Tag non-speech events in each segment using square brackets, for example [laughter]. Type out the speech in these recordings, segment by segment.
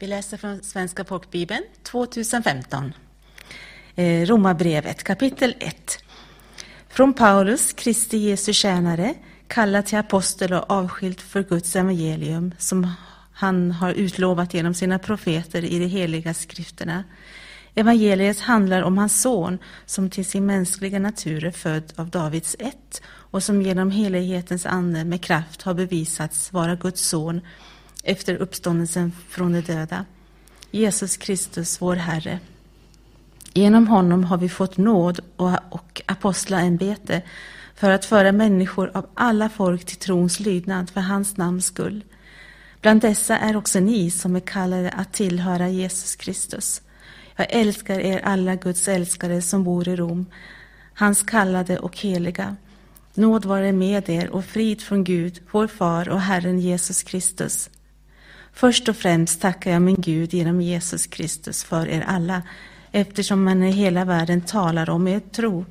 Vi läser från Svenska folkbibeln 2015. Eh, Romarbrevet kapitel 1. Från Paulus, Kristi Jesu tjänare, kallad till apostel och avskild för Guds evangelium som han har utlovat genom sina profeter i de heliga skrifterna. Evangeliet handlar om hans son som till sin mänskliga natur är född av Davids ett och som genom helighetens ande med kraft har bevisats vara Guds son efter uppståndelsen från de döda. Jesus Kristus, vår Herre. Genom honom har vi fått nåd och apostlaämbete för att föra människor av alla folk till trons lydnad för hans namns skull. Bland dessa är också ni som är kallade att tillhöra Jesus Kristus. Jag älskar er alla Guds älskare som bor i Rom, hans kallade och heliga. Nåd vare med er och frid från Gud, vår far och Herren Jesus Kristus. Först och främst tackar jag min Gud genom Jesus Kristus för er alla, eftersom man i hela världen talar om er tro.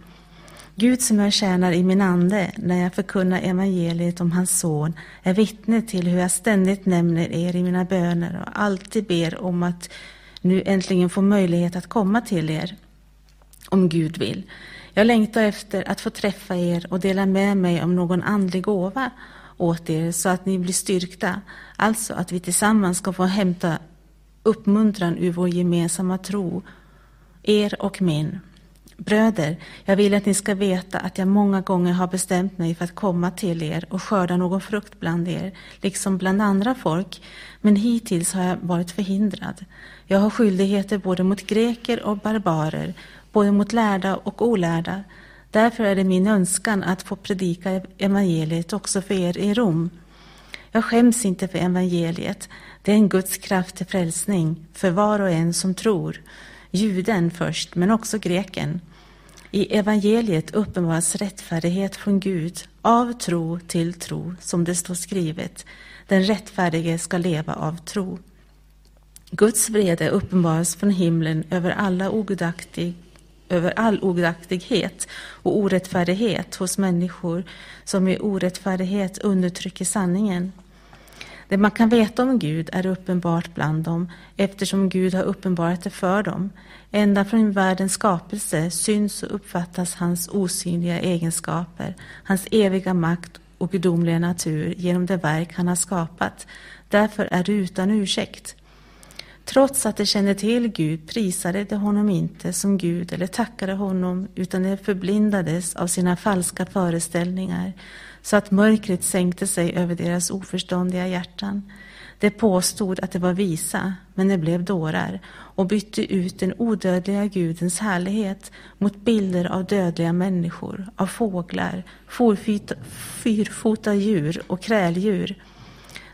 Gud som jag tjänar i min ande när jag förkunnar evangeliet om hans son är vittne till hur jag ständigt nämner er i mina böner och alltid ber om att nu äntligen få möjlighet att komma till er, om Gud vill. Jag längtar efter att få träffa er och dela med mig om någon andlig gåva åt er så att ni blir styrkta. Alltså att vi tillsammans ska få hämta uppmuntran ur vår gemensamma tro, er och min. Bröder, jag vill att ni ska veta att jag många gånger har bestämt mig för att komma till er och skörda någon frukt bland er, liksom bland andra folk, men hittills har jag varit förhindrad. Jag har skyldigheter både mot greker och barbarer, både mot lärda och olärda. Därför är det min önskan att få predika evangeliet också för er i Rom. Jag skäms inte för evangeliet. Det är en Guds kraft till frälsning för var och en som tror. Juden först, men också greken. I evangeliet uppenbaras rättfärdighet från Gud, av tro till tro, som det står skrivet. Den rättfärdige ska leva av tro. Guds vrede uppenbaras från himlen över alla ogudaktig, över all ogudaktighet och orättfärdighet hos människor som i orättfärdighet undertrycker sanningen. Det man kan veta om Gud är uppenbart bland dem eftersom Gud har uppenbarat det för dem. Ända från världens skapelse syns och uppfattas hans osynliga egenskaper, hans eviga makt och gudomliga natur genom det verk han har skapat. Därför är du utan ursäkt. Trots att de kände till Gud prisade de honom inte som Gud eller tackade honom utan de förblindades av sina falska föreställningar så att mörkret sänkte sig över deras oförståndiga hjärtan. De påstod att de var visa, men de blev dårar och bytte ut den odödliga Gudens härlighet mot bilder av dödliga människor, av fåglar, fyrfota djur och kräldjur.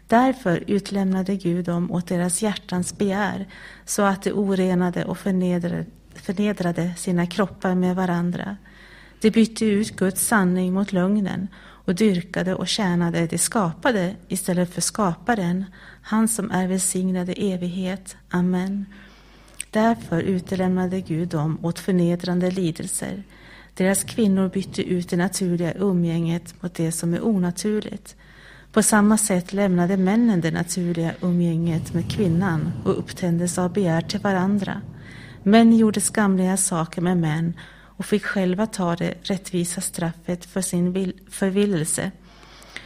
Därför utlämnade Gud dem åt deras hjärtans begär så att de orenade och förnedrade, förnedrade sina kroppar med varandra. De bytte ut Guds sanning mot lögnen och dyrkade och tjänade det skapade istället för skaparen, han som är välsignad i evighet. Amen. Därför utelämnade Gud dem åt förnedrande lidelser. Deras kvinnor bytte ut det naturliga umgänget mot det som är onaturligt. På samma sätt lämnade männen det naturliga umgänget med kvinnan och upptändes av begär till varandra. Män gjorde skamliga saker med män och fick själva ta det rättvisa straffet för sin förvillelse.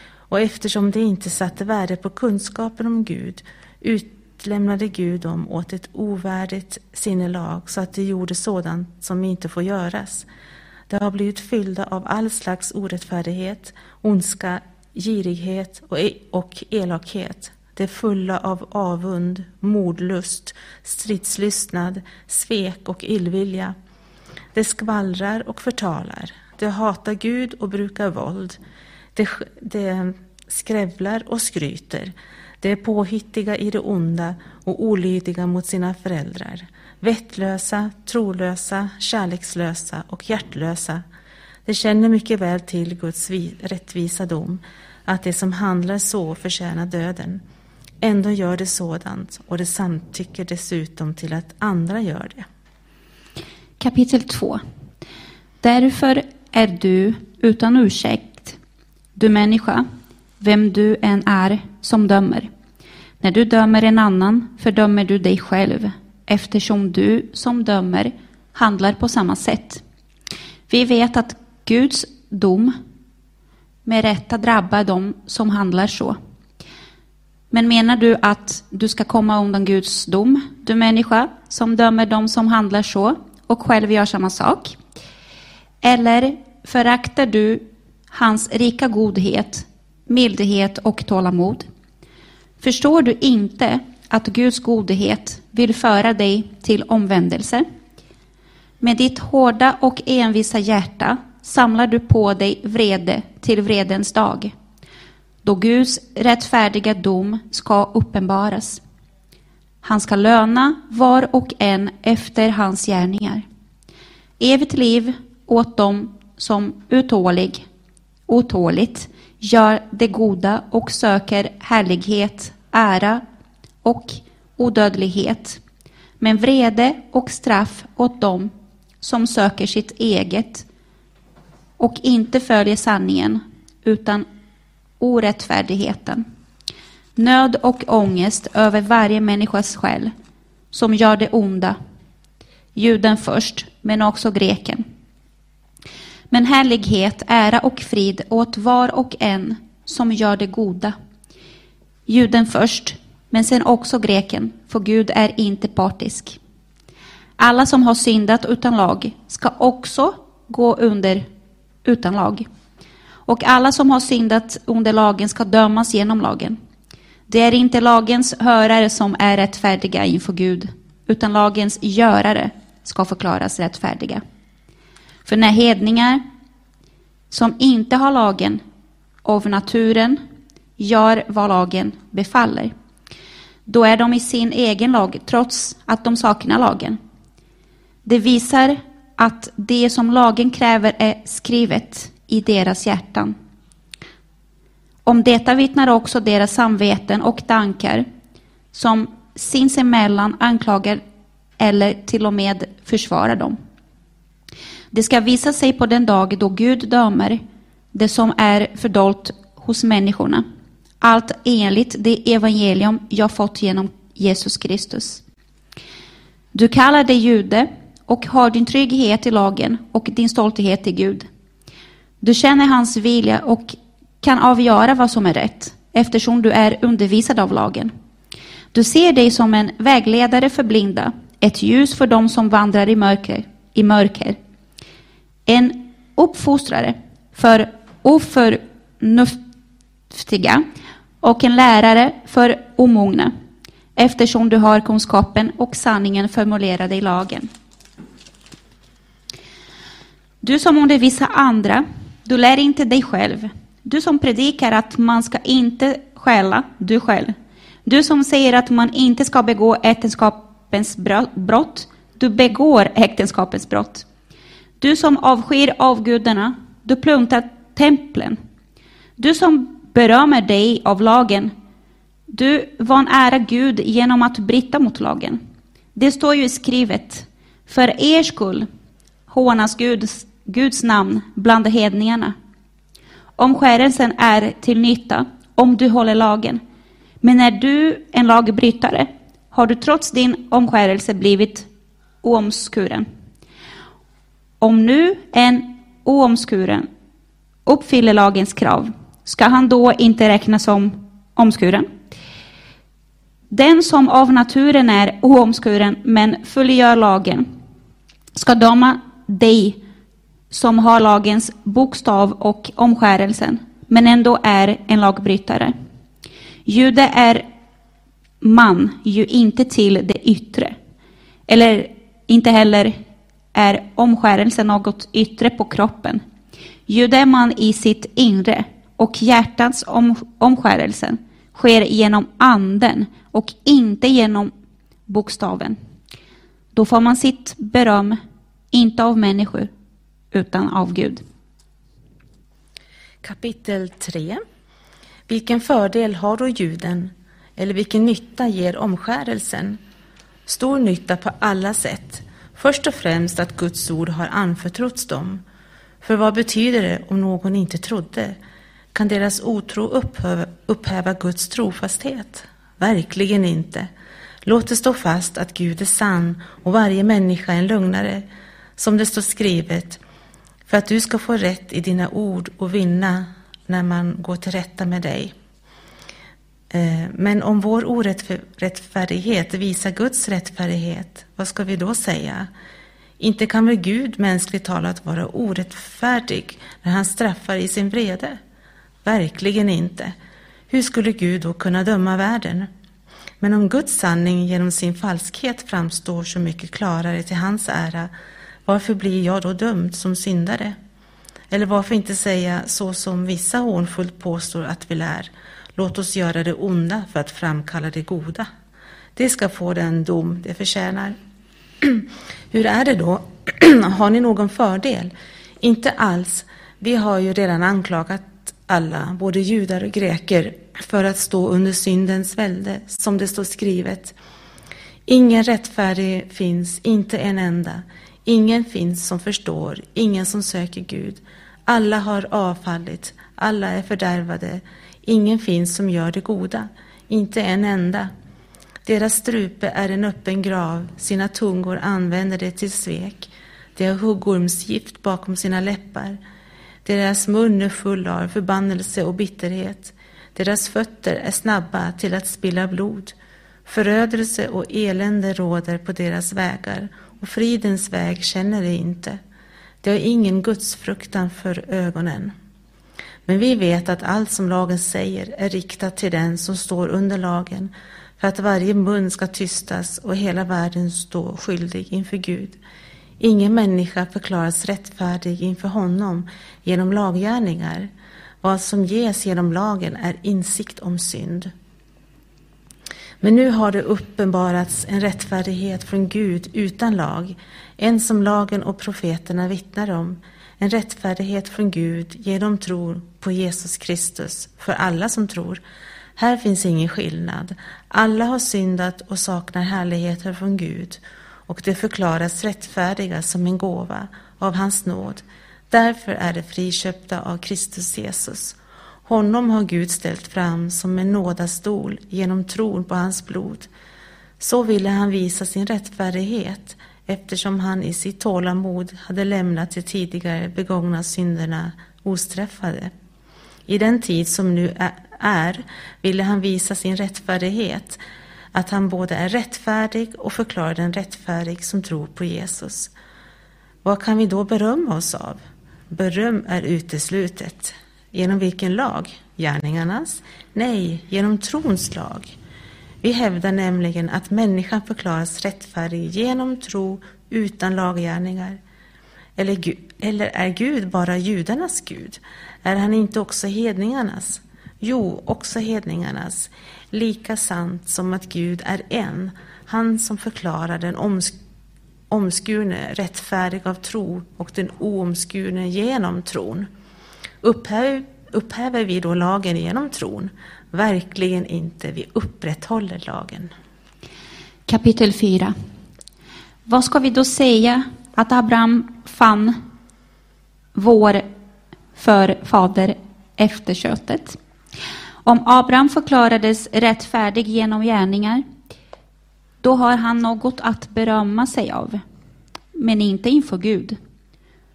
Och eftersom de inte satte värde på kunskapen om Gud utlämnade Gud dem åt ett ovärdigt sinnelag så att de gjorde sådant som inte får göras. De har blivit fyllda av all slags orättfärdighet, ondska, girighet och e- elakhet. De är fulla av avund, mordlust, stridslystnad, svek och illvilja. De skvallrar och förtalar. De hatar Gud och brukar våld. De, det skrävlar och skryter. De är påhittiga i det onda och olydiga mot sina föräldrar. Vettlösa, trolösa, kärlekslösa och hjärtlösa. De känner mycket väl till Guds rättvisa dom, att de som handlar så förtjänar döden. Ändå gör de sådant och de samtycker dessutom till att andra gör det. Kapitel 2 Därför är du utan ursäkt, du människa, vem du än är som dömer. När du dömer en annan fördömer du dig själv eftersom du som dömer handlar på samma sätt. Vi vet att Guds dom med rätta drabbar dem som handlar så. Men menar du att du ska komma undan Guds dom, du människa som dömer dem som handlar så och själv gör samma sak? Eller föraktar du hans rika godhet, mildhet och tålamod? Förstår du inte att Guds godhet vill föra dig till omvändelse? Med ditt hårda och envisa hjärta samlar du på dig vrede till vredens dag, då Guds rättfärdiga dom ska uppenbaras. Han ska löna var och en efter hans gärningar. Evigt liv åt dem som utålig, otåligt gör det goda och söker härlighet, ära och odödlighet, men vrede och straff åt dem som söker sitt eget och inte följer sanningen utan orättfärdigheten. Nöd och ångest över varje människas själ som gör det onda. Juden först, men också greken. Men härlighet, ära och frid åt var och en som gör det goda. Juden först, men sen också greken, för Gud är inte partisk. Alla som har syndat utan lag ska också gå under utan lag. Och alla som har syndat under lagen ska dömas genom lagen. Det är inte lagens hörare som är rättfärdiga inför Gud, utan lagens görare ska förklaras rättfärdiga. För när hedningar som inte har lagen av naturen gör vad lagen befaller, då är de i sin egen lag, trots att de saknar lagen. Det visar att det som lagen kräver är skrivet i deras hjärtan. Om detta vittnar också deras samveten och tankar som sinsemellan anklagar eller till och med försvarar dem. Det ska visa sig på den dag då Gud dömer det som är fördolt hos människorna. Allt enligt det evangelium jag fått genom Jesus Kristus. Du kallar dig jude och har din trygghet i lagen och din stolthet i Gud. Du känner hans vilja och kan avgöra vad som är rätt eftersom du är undervisad av lagen. Du ser dig som en vägledare för blinda, ett ljus för dem som vandrar i mörker. I mörker. En uppfostrare för oförnuftiga och en lärare för omogna eftersom du har kunskapen och sanningen formulerade i lagen. Du som undervisar andra, du lär inte dig själv. Du som predikar att man ska inte stjäla, du själv. Du som säger att man inte ska begå äktenskapens brott, du begår äktenskapens brott. Du som avskyr avgudarna, du plundrar templen. Du som berömmer dig av lagen, du vanärar Gud genom att bryta mot lagen. Det står ju skrivet, för er skull hånas Guds Guds namn bland hedningarna. Omskärelsen är till nytta om du håller lagen. Men är du en lagbrytare har du trots din omskärelse blivit oomskuren. Om nu en oomskuren uppfyller lagens krav, ska han då inte räknas som omskuren? Den som av naturen är oomskuren men fullgör lagen ska döma dig som har lagens bokstav och omskärelsen, men ändå är en lagbrytare. Jude är man ju inte till det yttre, eller inte heller är omskärelse något yttre på kroppen. Jude är man i sitt inre och hjärtats om, omskärelse sker genom anden och inte genom bokstaven. Då får man sitt beröm, inte av människor, utan av Gud. Kapitel 3 Vilken fördel har då juden, eller vilken nytta ger omskärelsen? Stor nytta på alla sätt. Först och främst att Guds ord har anförtrotts dem. För vad betyder det om någon inte trodde? Kan deras otro upphäva, upphäva Guds trofasthet? Verkligen inte. Låt det stå fast att Gud är sann och varje människa en lögnare, som det står skrivet, för att du ska få rätt i dina ord och vinna när man går till rätta med dig. Eh, men om vår orättfärdighet visar Guds rättfärdighet, vad ska vi då säga? Inte kan väl Gud mänskligt talat vara orättfärdig när han straffar i sin vrede? Verkligen inte. Hur skulle Gud då kunna döma världen? Men om Guds sanning genom sin falskhet framstår så mycket klarare till hans ära, varför blir jag då dömd som syndare? Eller varför inte säga så som vissa hånfullt påstår att vi lär, låt oss göra det onda för att framkalla det goda. Det ska få den dom det förtjänar. [clears throat] Hur är det då? [clears throat] har ni någon fördel? Inte alls. Vi har ju redan anklagat alla, både judar och greker, för att stå under syndens välde, som det står skrivet. Ingen rättfärdig finns, inte en enda. Ingen finns som förstår, ingen som söker Gud. Alla har avfallit, alla är fördärvade. Ingen finns som gör det goda, inte en enda. Deras strupe är en öppen grav, sina tungor använder de till svek. De har huggormsgift bakom sina läppar. Deras mun är full av förbannelse och bitterhet. Deras fötter är snabba till att spilla blod. Förödelse och elände råder på deras vägar och fridens väg känner de inte. De har ingen gudsfruktan för ögonen. Men vi vet att allt som lagen säger är riktat till den som står under lagen för att varje mun ska tystas och hela världen stå skyldig inför Gud. Ingen människa förklaras rättfärdig inför honom genom laggärningar. Vad som ges genom lagen är insikt om synd. Men nu har det uppenbarats en rättfärdighet från Gud utan lag, en som lagen och profeterna vittnar om, en rättfärdighet från Gud genom tro på Jesus Kristus för alla som tror. Här finns ingen skillnad. Alla har syndat och saknar härligheter från Gud och det förklaras rättfärdiga som en gåva av hans nåd. Därför är det friköpta av Kristus Jesus. Honom har Gud ställt fram som en nådastol genom tron på hans blod. Så ville han visa sin rättfärdighet eftersom han i sitt tålamod hade lämnat de tidigare begångna synderna osträffade. I den tid som nu är ville han visa sin rättfärdighet, att han både är rättfärdig och förklarar den rättfärdig som tror på Jesus. Vad kan vi då berömma oss av? Beröm är uteslutet. Genom vilken lag? Gärningarnas? Nej, genom trons lag. Vi hävdar nämligen att människan förklaras rättfärdig genom tro utan laggärningar. Eller, eller är Gud bara judarnas Gud? Är han inte också hedningarnas? Jo, också hedningarnas. Lika sant som att Gud är en, han som förklarar den omsk omskurne rättfärdig av tro och den oomskurne genom tron. Upphäver, upphäver vi då lagen genom tron? Verkligen inte, vi upprätthåller lagen. Kapitel 4 Vad ska vi då säga att Abraham fann vår förfader efter köttet? Om Abraham förklarades rättfärdig genom gärningar, då har han något att berömma sig av, men inte inför Gud.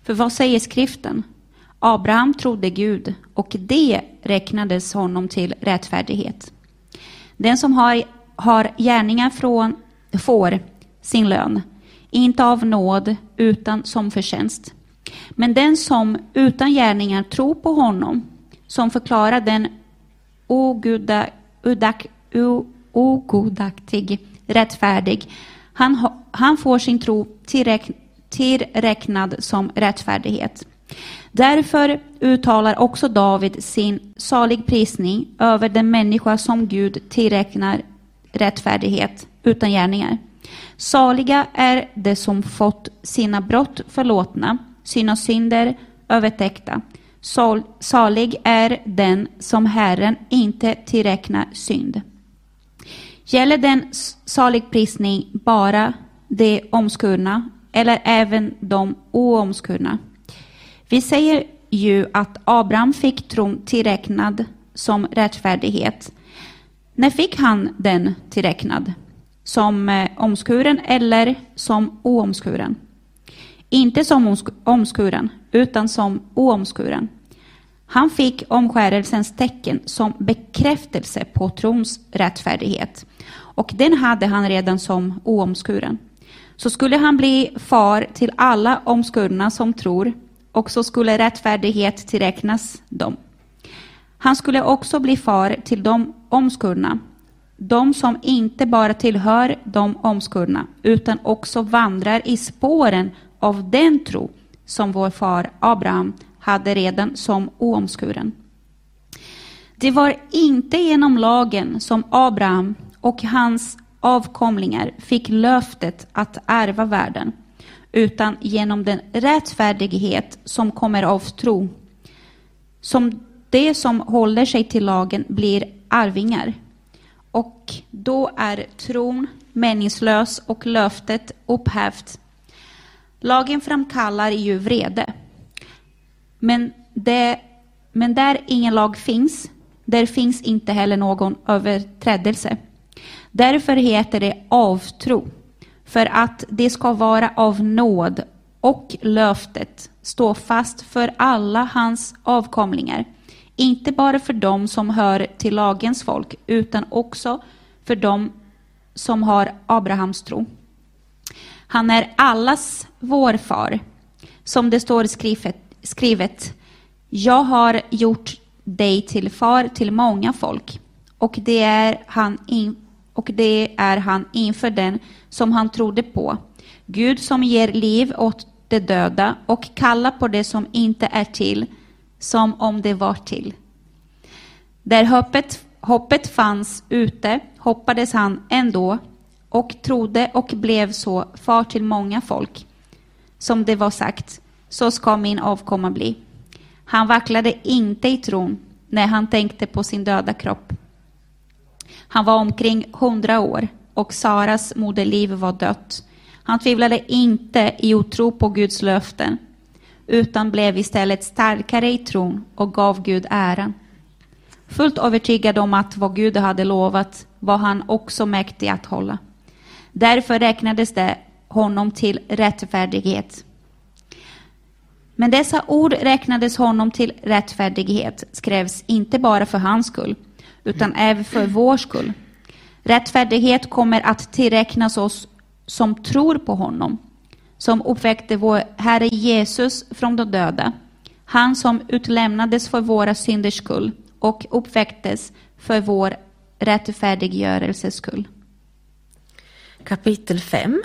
För vad säger skriften? Abraham trodde Gud och det räknades honom till rättfärdighet. Den som har, har gärningar från, får sin lön, inte av nåd utan som förtjänst. Men den som utan gärningar tror på honom, som förklarar den ogudaktig rättfärdig, han, han får sin tro tillräknad som rättfärdighet. Därför uttalar också David sin salig prisning över den människa som Gud tillräknar rättfärdighet utan gärningar. Saliga är de som fått sina brott förlåtna, sina synder övertäckta. Salig är den som Herren inte tillräknar synd. Gäller den salig prisning bara de omskurna eller även de oomskurna? Vi säger ju att Abraham fick tron tillräknad som rättfärdighet. När fick han den tillräknad? Som eh, omskuren eller som oomskuren? Inte som omskuren, utan som oomskuren. Han fick omskärelsens tecken som bekräftelse på trons rättfärdighet. Och den hade han redan som oomskuren. Så skulle han bli far till alla omskurna som tror, och så skulle rättfärdighet tillräknas dem. Han skulle också bli far till de omskurna, de som inte bara tillhör de omskurna, utan också vandrar i spåren av den tro som vår far Abraham hade redan som oomskuren. Det var inte genom lagen som Abraham och hans avkomlingar fick löftet att ärva världen, utan genom den rättfärdighet som kommer av tro. Som de som håller sig till lagen blir arvingar. Och då är tron meningslös och löftet upphävt. Lagen framkallar ju vrede. Men, det, men där ingen lag finns, där finns inte heller någon överträdelse. Därför heter det avtro, för att det ska vara av nåd och löftet stå fast för alla hans avkomlingar, inte bara för dem som hör till lagens folk, utan också för dem som har Abrahams tro. Han är allas vår far, som det står skrivet, skrivet Jag har gjort dig till far till många folk, och det är han in, och det är han inför den som han trodde på. Gud som ger liv åt de döda och kallar på det som inte är till som om det var till. Där hoppet, hoppet fanns ute hoppades han ändå och trodde och blev så far till många folk. Som det var sagt, så ska min avkomma bli. Han vacklade inte i tron när han tänkte på sin döda kropp. Han var omkring hundra år och Saras moderliv var dött. Han tvivlade inte i otro på Guds löften, utan blev istället starkare i tron och gav Gud äran. Fullt övertygad om att vad Gud hade lovat var han också mäktig att hålla. Därför räknades det honom till rättfärdighet. Men dessa ord räknades honom till rättfärdighet skrevs inte bara för hans skull, utan även för vår skull. Rättfärdighet kommer att tillräknas oss som tror på honom, som uppväckte vår Herre Jesus från de döda, han som utlämnades för våra synders skull och uppväcktes för vår rättfärdiggörelses skull. Kapitel 5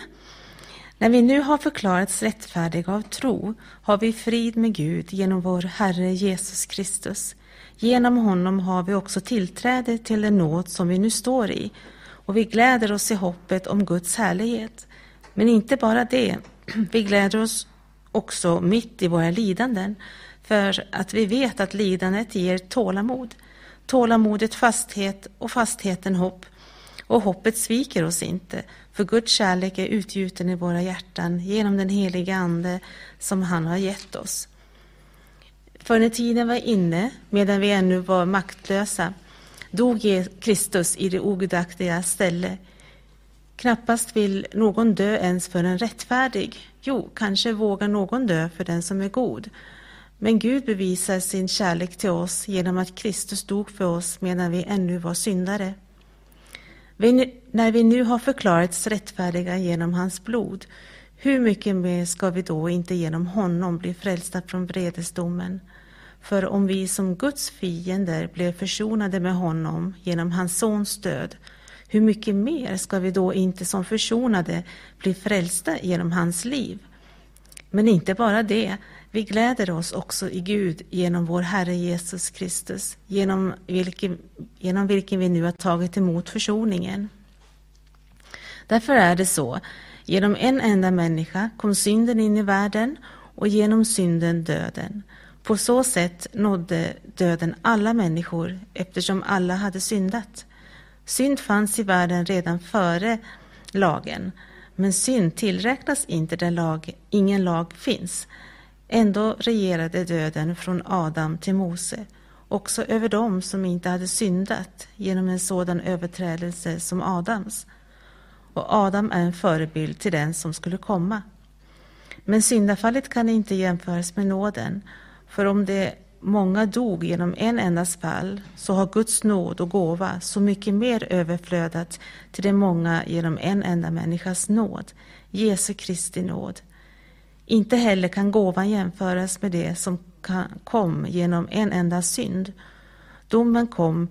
När vi nu har förklarats rättfärdiga av tro har vi frid med Gud genom vår Herre Jesus Kristus. Genom honom har vi också tillträde till den nåd som vi nu står i och vi gläder oss i hoppet om Guds härlighet. Men inte bara det, [clears throat] vi gläder oss också mitt i våra lidanden för att vi vet att lidandet ger tålamod. Tålamodet fasthet och fastheten hopp. Och hoppet sviker oss inte, för Guds kärlek är utgjuten i våra hjärtan genom den heliga Ande som han har gett oss. För när tiden var inne, medan vi ännu var maktlösa, dog Kristus i det ogudaktiga ställe. Knappast vill någon dö ens för en rättfärdig. Jo, kanske vågar någon dö för den som är god. Men Gud bevisar sin kärlek till oss genom att Kristus dog för oss medan vi ännu var syndare. Vi, när vi nu har förklarats rättfärdiga genom hans blod, hur mycket mer ska vi då inte genom honom bli frälsta från vredesdomen? För om vi som Guds fiender blev försonade med honom genom hans sons död, hur mycket mer ska vi då inte som försonade bli frälsta genom hans liv? Men inte bara det, vi gläder oss också i Gud genom vår Herre Jesus Kristus, genom vilken, genom vilken vi nu har tagit emot försoningen. Därför är det så, genom en enda människa kom synden in i världen och genom synden döden. På så sätt nådde döden alla människor eftersom alla hade syndat. Synd fanns i världen redan före lagen, men synd tillräknas inte där lag, ingen lag finns. Ändå regerade döden från Adam till Mose också över dem som inte hade syndat genom en sådan överträdelse som Adams. Och Adam är en förebild till den som skulle komma. Men syndafallet kan inte jämföras med nåden, för om det många dog genom en endas fall, så har Guds nåd och gåva så mycket mer överflödat till de många genom en enda människas nåd, Jesu Kristi nåd. Inte heller kan gåvan jämföras med det som kom genom en enda synd. Domen kom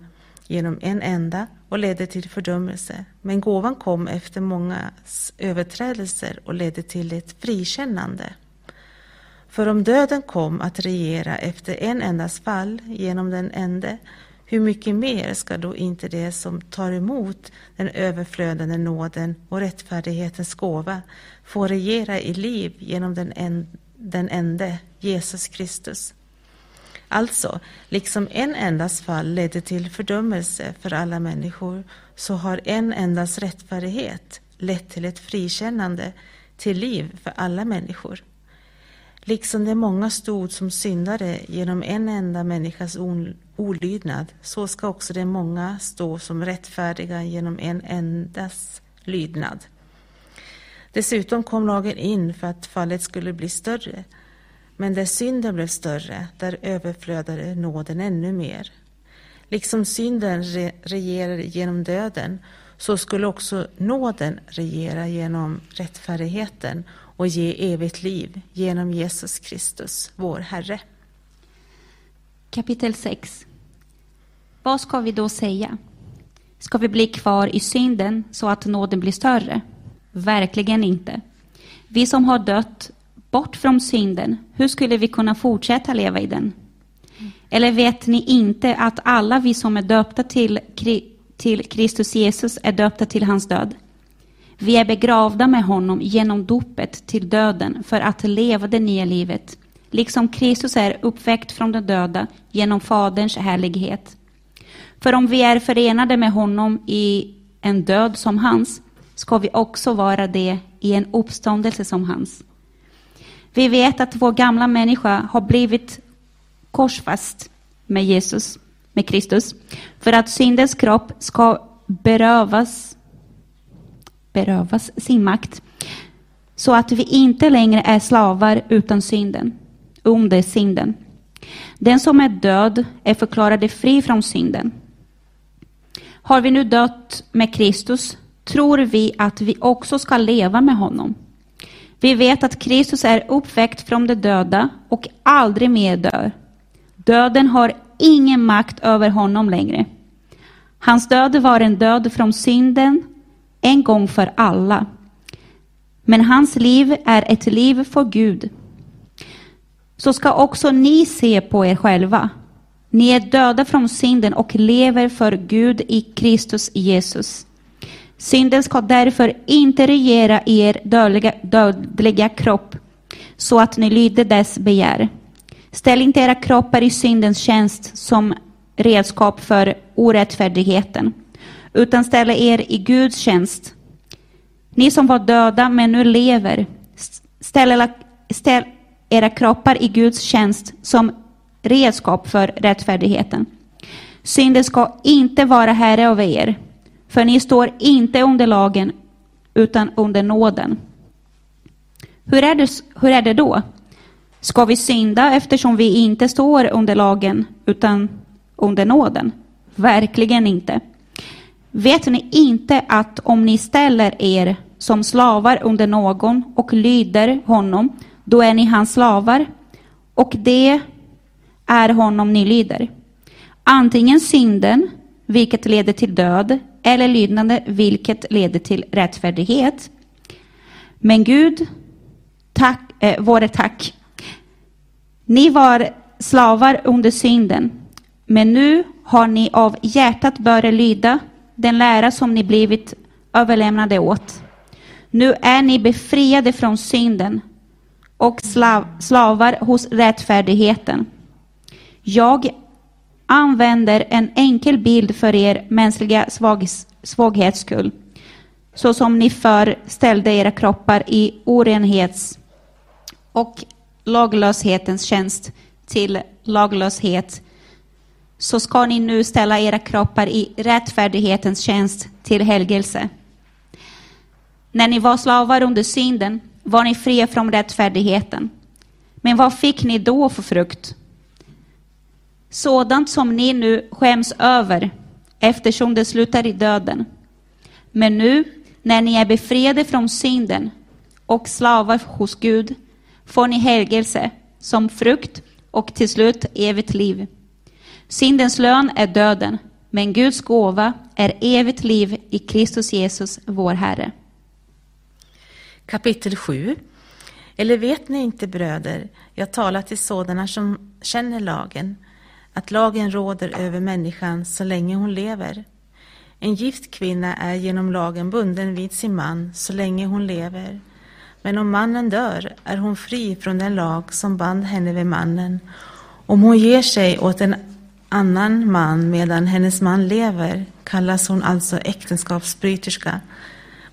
genom en enda och ledde till fördömelse, men gåvan kom efter många överträdelser och ledde till ett frikännande. För om döden kom att regera efter en endas fall genom den ende, hur mycket mer ska då inte det som tar emot den överflödande nåden och rättfärdighetens gåva få regera i liv genom den, en, den ende, Jesus Kristus? Alltså, liksom en endas fall ledde till fördömelse för alla människor, så har en endas rättfärdighet lett till ett frikännande till liv för alla människor. Liksom det många stod som syndare genom en enda människas olydnad, så ska också de många stå som rättfärdiga genom en endas lydnad. Dessutom kom lagen in för att fallet skulle bli större, men där synden blev större, där överflödade nåden ännu mer. Liksom synden re regerar genom döden, så skulle också nåden regera genom rättfärdigheten och ge evigt liv genom Jesus Kristus, vår Herre. Kapitel 6 Vad ska vi då säga? Ska vi bli kvar i synden så att nåden blir större? Verkligen inte. Vi som har dött bort från synden, hur skulle vi kunna fortsätta leva i den? Eller vet ni inte att alla vi som är döpta till, till Kristus Jesus är döpta till hans död? Vi är begravda med honom genom dopet till döden för att leva det nya livet, liksom Kristus är uppväckt från de döda genom Faderns härlighet. För om vi är förenade med honom i en död som hans, ska vi också vara det i en uppståndelse som hans. Vi vet att vår gamla människa har blivit korsfast med Jesus, med Kristus, för att syndens kropp ska berövas berövas sin makt, så att vi inte längre är slavar utan synden, under synden. Den som är död är förklarad fri från synden. Har vi nu dött med Kristus tror vi att vi också ska leva med honom. Vi vet att Kristus är uppväckt från de döda och aldrig mer dör. Döden har ingen makt över honom längre. Hans död var en död från synden en gång för alla. Men hans liv är ett liv för Gud. Så ska också ni se på er själva. Ni är döda från synden och lever för Gud i Kristus Jesus. Synden ska därför inte regera i er dödliga, dödliga kropp så att ni lyder dess begär. Ställ inte era kroppar i syndens tjänst som redskap för orättfärdigheten utan ställa er i Guds tjänst. Ni som var döda men nu lever, ställ, ställ era kroppar i Guds tjänst som redskap för rättfärdigheten. Synden ska inte vara herre över er, för ni står inte under lagen utan under nåden. Hur är det, hur är det då? Ska vi synda eftersom vi inte står under lagen utan under nåden? Verkligen inte. Vet ni inte att om ni ställer er som slavar under någon och lyder honom, då är ni hans slavar, och det är honom ni lyder. Antingen synden, vilket leder till död, eller lydnande, vilket leder till rättfärdighet. Men Gud, tack, eh, vare tack. Ni var slavar under synden, men nu har ni av hjärtat börjat lyda den lära som ni blivit överlämnade åt. Nu är ni befriade från synden och slav, slavar hos rättfärdigheten. Jag använder en enkel bild för er mänskliga svag, svaghets skull, så som ni förr ställde era kroppar i orenhets och laglöshetens tjänst till laglöshet så ska ni nu ställa era kroppar i rättfärdighetens tjänst till helgelse. När ni var slavar under synden var ni fria från rättfärdigheten. Men vad fick ni då för frukt? Sådant som ni nu skäms över, eftersom det slutar i döden. Men nu, när ni är befriade från synden och slavar hos Gud, får ni helgelse som frukt och till slut evigt liv. Syndens lön är döden, men Guds gåva är evigt liv i Kristus Jesus, vår Herre. Kapitel 7 Eller vet ni inte, bröder, jag talar till sådana som känner lagen, att lagen råder över människan så länge hon lever. En gift kvinna är genom lagen bunden vid sin man så länge hon lever. Men om mannen dör är hon fri från den lag som band henne vid mannen. Om hon ger sig åt en annan man medan hennes man lever kallas hon alltså äktenskapsbryterska.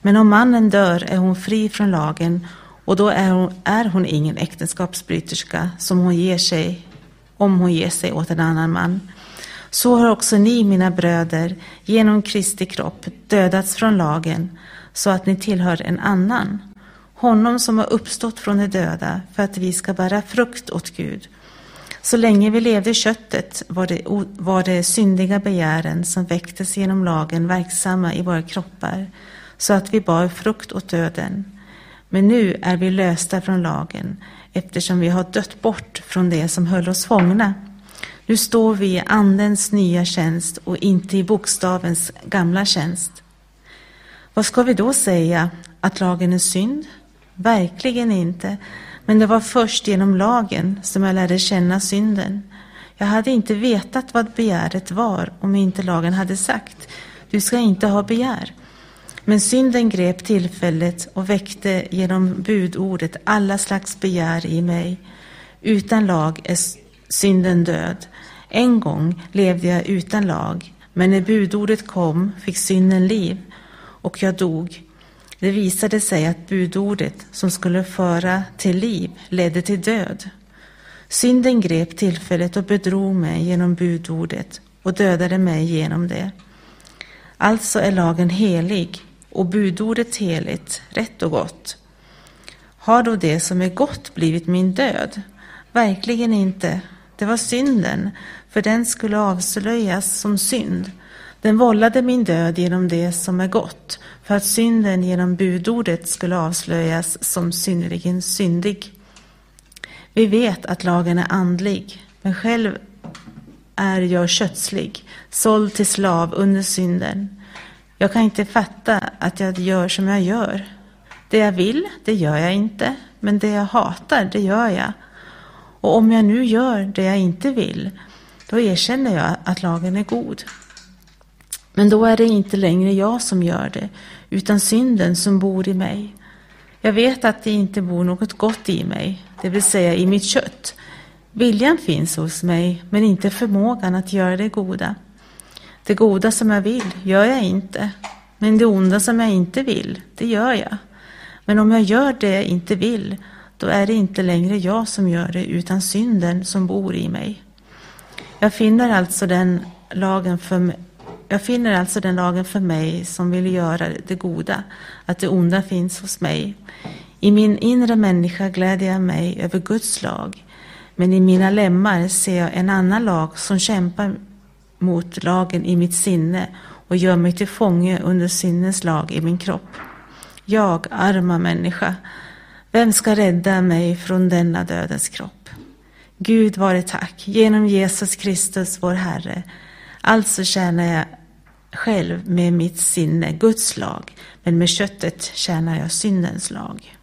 Men om mannen dör är hon fri från lagen och då är hon, är hon ingen äktenskapsbryterska som hon ger sig om hon ger sig åt en annan man. Så har också ni, mina bröder, genom Kristi kropp dödats från lagen så att ni tillhör en annan, honom som har uppstått från de döda för att vi ska bära frukt åt Gud. Så länge vi levde i köttet var det, var det syndiga begären som väcktes genom lagen verksamma i våra kroppar så att vi bar frukt åt döden. Men nu är vi lösta från lagen eftersom vi har dött bort från det som höll oss fångna. Nu står vi i Andens nya tjänst och inte i bokstavens gamla tjänst. Vad ska vi då säga? Att lagen är synd? Verkligen inte. Men det var först genom lagen som jag lärde känna synden. Jag hade inte vetat vad begäret var om inte lagen hade sagt, du ska inte ha begär. Men synden grep tillfället och väckte genom budordet alla slags begär i mig. Utan lag är synden död. En gång levde jag utan lag, men när budordet kom fick synden liv och jag dog. Det visade sig att budordet som skulle föra till liv ledde till död. Synden grep tillfället och bedrog mig genom budordet och dödade mig genom det. Alltså är lagen helig och budordet heligt, rätt och gott. Har då det som är gott blivit min död? Verkligen inte. Det var synden, för den skulle avslöjas som synd. Den vållade min död genom det som är gott, för att synden genom budordet skulle avslöjas som synnerligen syndig. Vi vet att lagen är andlig, men själv är jag kötslig, såld till slav under synden. Jag kan inte fatta att jag gör som jag gör. Det jag vill, det gör jag inte, men det jag hatar, det gör jag. Och om jag nu gör det jag inte vill, då erkänner jag att lagen är god. Men då är det inte längre jag som gör det, utan synden som bor i mig. Jag vet att det inte bor något gott i mig, det vill säga i mitt kött. Viljan finns hos mig, men inte förmågan att göra det goda. Det goda som jag vill gör jag inte, men det onda som jag inte vill, det gör jag. Men om jag gör det jag inte vill, då är det inte längre jag som gör det, utan synden som bor i mig. Jag finner alltså den lagen för mig, jag finner alltså den lagen för mig som vill göra det goda, att det onda finns hos mig. I min inre människa gläder jag mig över Guds lag, men i mina lemmar ser jag en annan lag som kämpar mot lagen i mitt sinne och gör mig till fånge under sinnens lag i min kropp. Jag, arma människa, vem ska rädda mig från denna dödens kropp? Gud vare tack, genom Jesus Kristus vår Herre. Alltså tjänar jag själv med mitt sinne Guds lag, men med köttet tjänar jag syndens lag.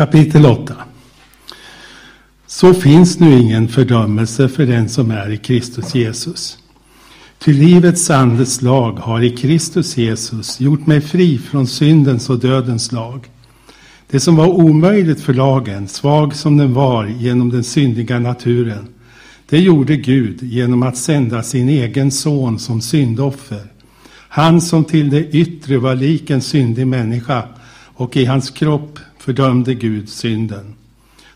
Kapitel 8. Så finns nu ingen fördömelse för den som är i Kristus Jesus. Ty livets andes lag har i Kristus Jesus gjort mig fri från syndens och dödens lag. Det som var omöjligt för lagen, svag som den var genom den syndiga naturen, det gjorde Gud genom att sända sin egen son som syndoffer. Han som till det yttre var lik en syndig människa och i hans kropp fördömde Gud synden.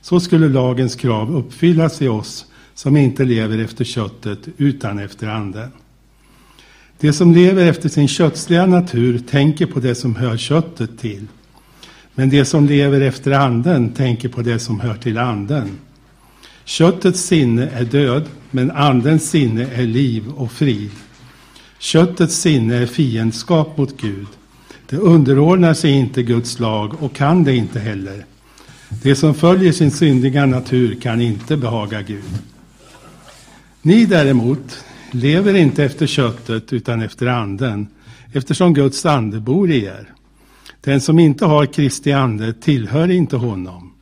Så skulle lagens krav uppfyllas i oss som inte lever efter köttet utan efter anden. De som lever efter sin kötsliga natur tänker på det som hör köttet till. Men de som lever efter anden tänker på det som hör till anden. Köttets sinne är död, men andens sinne är liv och frid. Köttets sinne är fiendskap mot Gud. Det underordnar sig inte Guds lag och kan det inte heller. Det som följer sin syndiga natur kan inte behaga Gud. Ni däremot lever inte efter köttet utan efter anden, eftersom Guds ande bor i er. Den som inte har Kristi ande tillhör inte honom.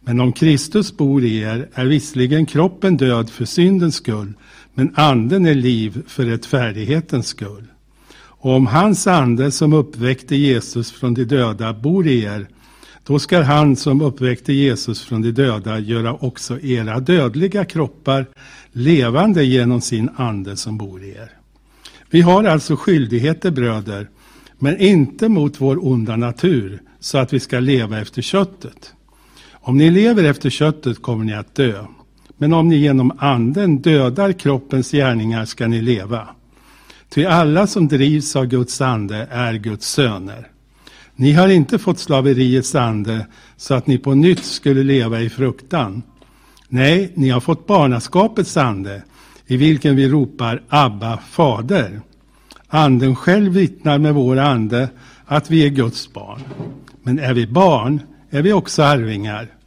Men om Kristus bor i er är visserligen kroppen död för syndens skull, men anden är liv för rättfärdighetens skull. Och om hans ande som uppväckte Jesus från de döda bor i er, då skall han som uppväckte Jesus från de döda göra också era dödliga kroppar levande genom sin ande som bor i er. Vi har alltså skyldigheter bröder, men inte mot vår onda natur, så att vi ska leva efter köttet. Om ni lever efter köttet kommer ni att dö. Men om ni genom anden dödar kroppens gärningar ska ni leva. Ty alla som drivs av Guds ande är Guds söner. Ni har inte fått slaveriets ande så att ni på nytt skulle leva i fruktan. Nej, ni har fått barnaskapets ande i vilken vi ropar Abba, fader. Anden själv vittnar med vår ande att vi är Guds barn. Men är vi barn är vi också arvingar.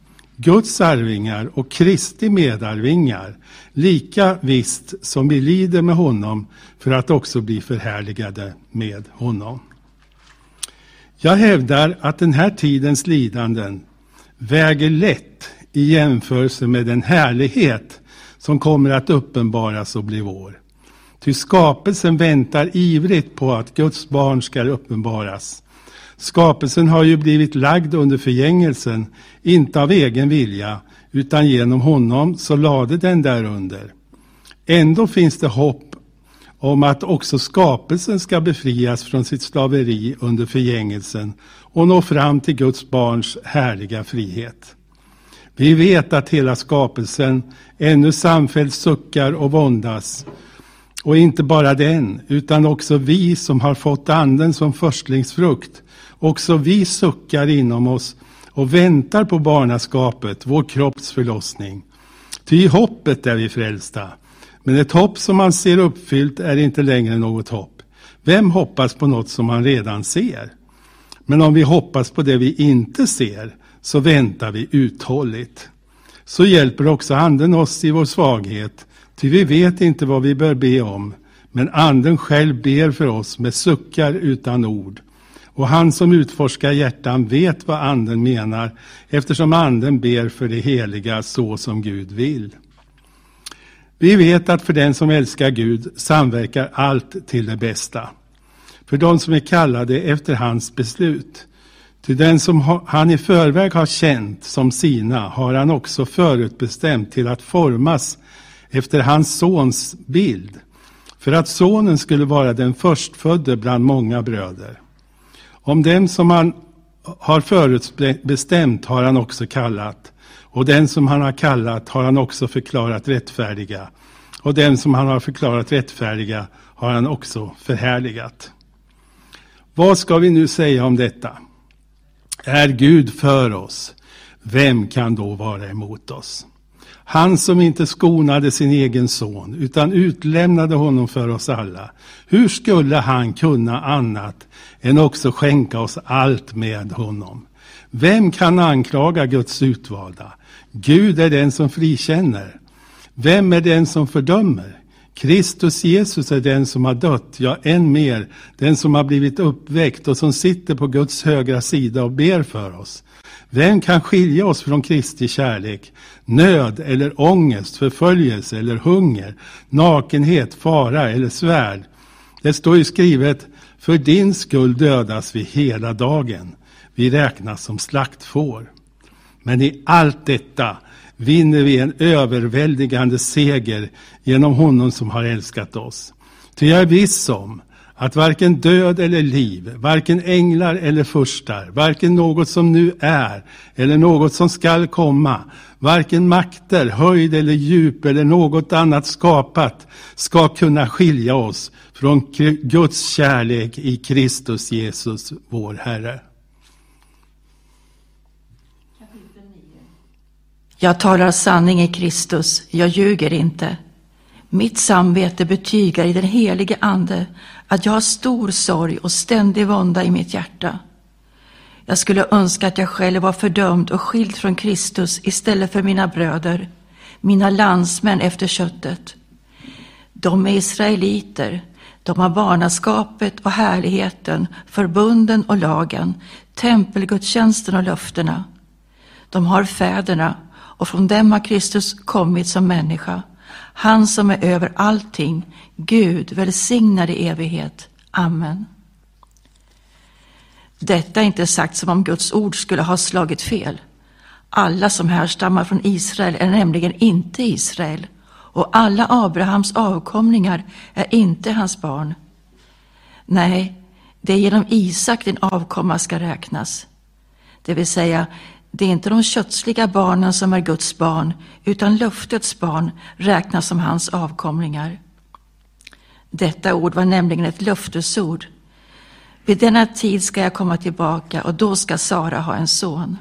Guds arvingar och Kristi medarvingar, lika visst som vi lider med honom för att också bli förhärligade med honom. Jag hävdar att den här tidens lidanden väger lätt i jämförelse med den härlighet som kommer att uppenbaras och bli vår. Ty skapelsen väntar ivrigt på att Guds barn ska uppenbaras. Skapelsen har ju blivit lagd under förgängelsen, inte av egen vilja, utan genom honom så lade den därunder. Ändå finns det hopp om att också skapelsen ska befrias från sitt slaveri under förgängelsen och nå fram till Guds barns härliga frihet. Vi vet att hela skapelsen ännu samfällt suckar och våndas. Och inte bara den, utan också vi som har fått anden som förstlingsfrukt. Också vi suckar inom oss och väntar på barnaskapet, vår kropps förlossning. Ty i hoppet är vi frälsta. Men ett hopp som man ser uppfyllt är inte längre något hopp. Vem hoppas på något som man redan ser? Men om vi hoppas på det vi inte ser, så väntar vi uthålligt. Så hjälper också Anden oss i vår svaghet, ty vi vet inte vad vi bör be om, men Anden själv ber för oss med suckar utan ord. Och han som utforskar hjärtan vet vad Anden menar, eftersom Anden ber för det heliga så som Gud vill. Vi vet att för den som älskar Gud samverkar allt till det bästa. För de som är kallade efter hans beslut. Till den som han i förväg har känt som sina har han också förutbestämt till att formas efter hans sons bild. För att sonen skulle vara den förstfödde bland många bröder. Om dem som han har förutbestämt har han också kallat. Och den som han har kallat har han också förklarat rättfärdiga. Och den som han har förklarat rättfärdiga har han också förhärligat. Vad ska vi nu säga om detta? Är Gud för oss? Vem kan då vara emot oss? Han som inte skonade sin egen son utan utlämnade honom för oss alla. Hur skulle han kunna annat än också skänka oss allt med honom? Vem kan anklaga Guds utvalda? Gud är den som frikänner. Vem är den som fördömer? Kristus Jesus är den som har dött, ja än mer, den som har blivit uppväckt och som sitter på Guds högra sida och ber för oss. Vem kan skilja oss från Kristi kärlek? Nöd eller ångest, förföljelse eller hunger, nakenhet, fara eller svärd. Det står ju skrivet, för din skull dödas vi hela dagen. Vi räknas som slaktfår. Men i allt detta vinner vi en överväldigande seger genom honom som har älskat oss. Ty jag är viss om att varken död eller liv, varken änglar eller furstar, varken något som nu är eller något som skall komma, varken makter, höjd eller djup eller något annat skapat ska kunna skilja oss från Guds kärlek i Kristus Jesus, vår Herre. Jag talar sanning i Kristus, jag ljuger inte. Mitt samvete betygar i den helige Ande att jag har stor sorg och ständig vånda i mitt hjärta. Jag skulle önska att jag själv var fördömd och skild från Kristus istället för mina bröder, mina landsmän efter köttet. De är israeliter, de har barnaskapet och härligheten, förbunden och lagen, tempelgudstjänsten och löftena. De har fäderna och från dem har Kristus kommit som människa. Han som är över allting, Gud, välsignad i evighet. Amen. Detta är inte sagt som om Guds ord skulle ha slagit fel. Alla som härstammar från Israel är nämligen inte Israel och alla Abrahams avkomlingar är inte hans barn. Nej, det är genom Isak din avkomma ska räknas. Det vill säga, det är inte de kötsliga barnen som är Guds barn, utan löftets barn räknas som hans avkomlingar. Detta ord var nämligen ett löftesord. Vid denna tid ska jag komma tillbaka och då ska Sara ha en son.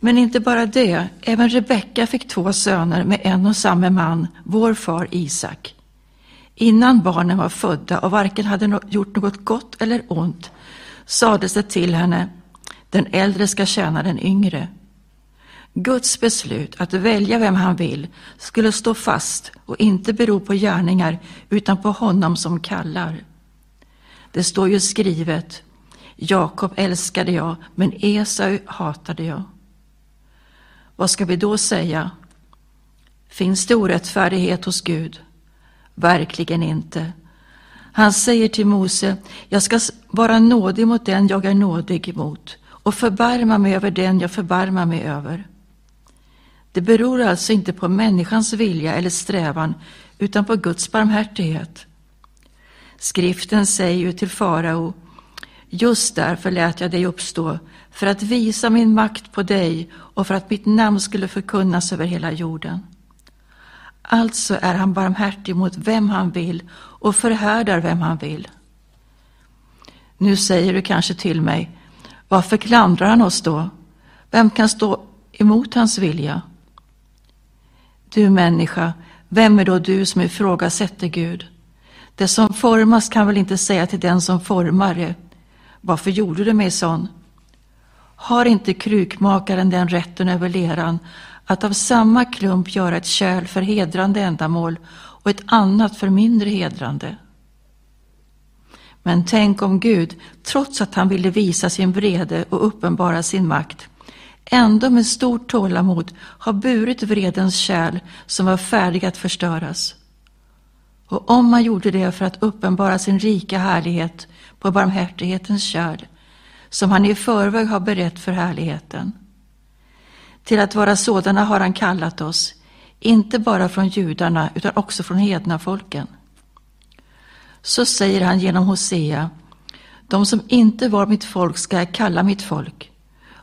Men inte bara det, även Rebecka fick två söner med en och samma man, vår far Isak. Innan barnen var födda och varken hade gjort något gott eller ont sades det till henne den äldre ska tjäna den yngre. Guds beslut att välja vem han vill skulle stå fast och inte bero på gärningar utan på honom som kallar. Det står ju skrivet Jakob älskade jag, men Esau hatade jag. Vad ska vi då säga? Finns det orättfärdighet hos Gud? Verkligen inte. Han säger till Mose, jag ska vara nådig mot den jag är nådig mot och förbarma mig över den jag förbarmar mig över. Det beror alltså inte på människans vilja eller strävan utan på Guds barmhärtighet. Skriften säger ju till farao Just därför lät jag dig uppstå, för att visa min makt på dig och för att mitt namn skulle förkunnas över hela jorden. Alltså är han barmhärtig mot vem han vill och förhärdar vem han vill. Nu säger du kanske till mig, varför klandrar han oss då? Vem kan stå emot hans vilja? Du människa, vem är då du som ifrågasätter Gud? Det som formas kan väl inte säga till den som formar det, varför gjorde du mig sån? Har inte krukmakaren den rätten över leran att av samma klump göra ett kärl för hedrande ändamål och ett annat för mindre hedrande? Men tänk om Gud, trots att han ville visa sin vrede och uppenbara sin makt, ändå med stort tålamod har burit vredens kärl som var färdig att förstöras. Och om han gjorde det för att uppenbara sin rika härlighet på barmhärtighetens kärl, som han i förväg har berett för härligheten. Till att vara sådana har han kallat oss, inte bara från judarna utan också från hedna folken så säger han genom Hosea, de som inte var mitt folk ska jag kalla mitt folk,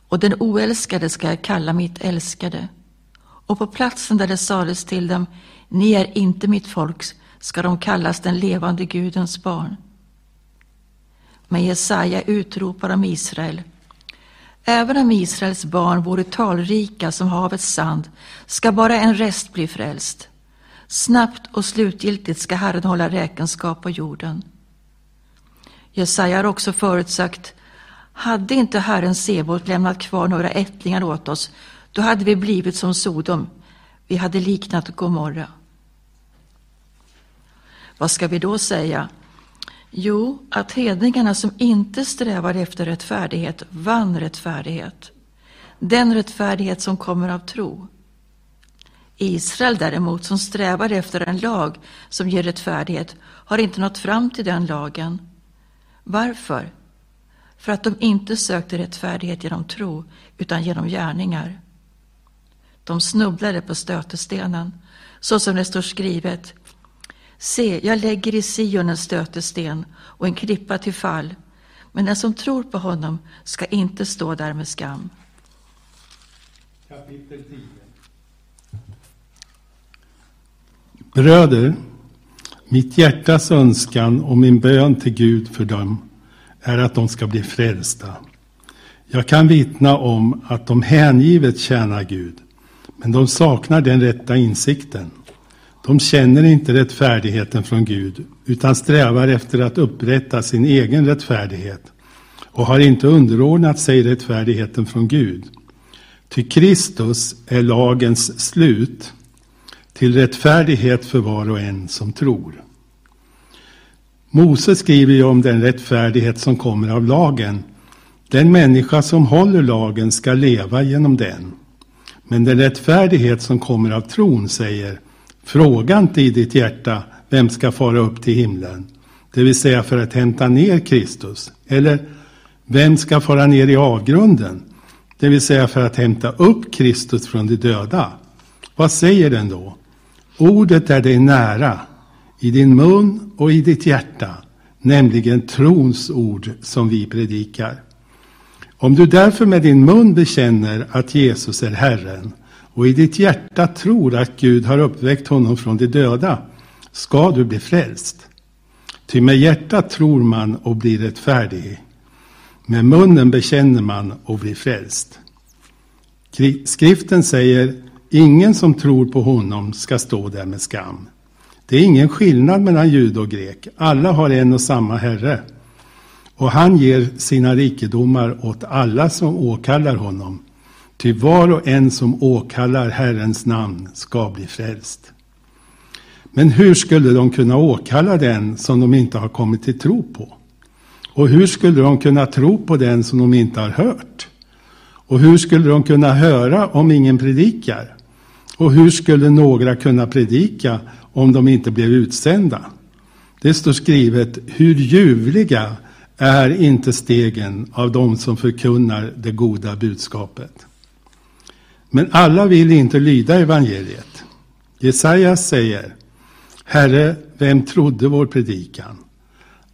och den oälskade ska jag kalla mitt älskade. Och på platsen där det sades till dem, ni är inte mitt folk, ska de kallas den levande Gudens barn. Men Jesaja utropar om Israel, Även om Israels barn vore talrika som havets sand ska bara en rest bli frälst. Snabbt och slutgiltigt ska Herren hålla räkenskap på jorden. Jesaja har också förutsagt, hade inte Herren Sebot lämnat kvar några ättlingar åt oss, då hade vi blivit som Sodom, vi hade liknat Gomorra. Vad ska vi då säga? Jo, att hedningarna som inte strävar efter rättfärdighet vann rättfärdighet. Den rättfärdighet som kommer av tro. Israel däremot, som strävar efter en lag som ger rättfärdighet, har inte nått fram till den lagen. Varför? För att de inte sökte rättfärdighet genom tro, utan genom gärningar. De snubblade på stötestenen, så som det står skrivet. Se, jag lägger i Sion en stötesten och en klippa till fall, men den som tror på honom ska inte stå där med skam. Kapitel 10 Bröder, mitt hjärtas önskan och min bön till Gud för dem är att de ska bli frälsta. Jag kan vittna om att de hängivet tjänar Gud, men de saknar den rätta insikten. De känner inte rättfärdigheten från Gud, utan strävar efter att upprätta sin egen rättfärdighet och har inte underordnat sig rättfärdigheten från Gud. Ty Kristus är lagens slut till rättfärdighet för var och en som tror. Mose skriver ju om den rättfärdighet som kommer av lagen. Den människa som håller lagen ska leva genom den. Men den rättfärdighet som kommer av tron säger Fråga inte i ditt hjärta vem ska fara upp till himlen, det vill säga för att hämta ner Kristus. Eller vem ska fara ner i avgrunden, det vill säga för att hämta upp Kristus från de döda. Vad säger den då? Ordet är dig nära, i din mun och i ditt hjärta, nämligen trons ord som vi predikar. Om du därför med din mun bekänner att Jesus är Herren och i ditt hjärta tror att Gud har uppväckt honom från de döda, ska du bli frälst. Ty med hjärtat tror man och blir rättfärdig. Med munnen bekänner man och blir frälst. Skriften säger, ingen som tror på honom ska stå där med skam. Det är ingen skillnad mellan jud och grek. Alla har en och samma Herre. Och han ger sina rikedomar åt alla som åkallar honom. Ty var och en som åkallar Herrens namn ska bli frälst. Men hur skulle de kunna åkalla den som de inte har kommit till tro på? Och hur skulle de kunna tro på den som de inte har hört? Och hur skulle de kunna höra om ingen predikar? Och hur skulle några kunna predika om de inte blev utsända? Det står skrivet, hur ljuvliga är inte stegen av dem som förkunnar det goda budskapet. Men alla vill inte lyda evangeliet. Jesajas säger, Herre, vem trodde vår predikan?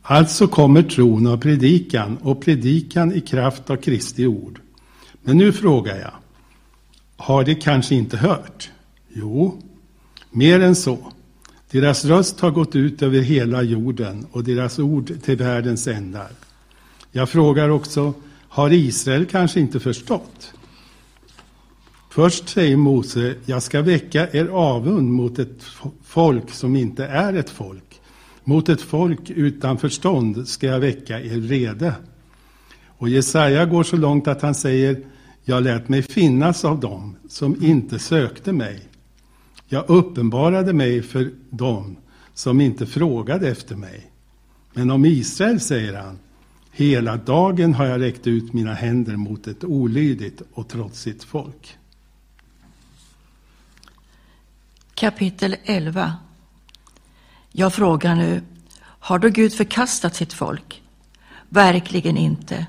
Alltså kommer tron av predikan och predikan i kraft av Kristi ord. Men nu frågar jag, har de kanske inte hört? Jo, mer än så. Deras röst har gått ut över hela jorden och deras ord till världens ändar. Jag frågar också, har Israel kanske inte förstått? Först säger Mose, jag ska väcka er avund mot ett folk som inte är ett folk. Mot ett folk utan förstånd ska jag väcka er vrede. Och Jesaja går så långt att han säger, jag lät mig finnas av dem som inte sökte mig. Jag uppenbarade mig för dem som inte frågade efter mig. Men om Israel säger han, hela dagen har jag räckt ut mina händer mot ett olydigt och trotsigt folk. Kapitel 11 Jag frågar nu, har då Gud förkastat sitt folk? Verkligen inte.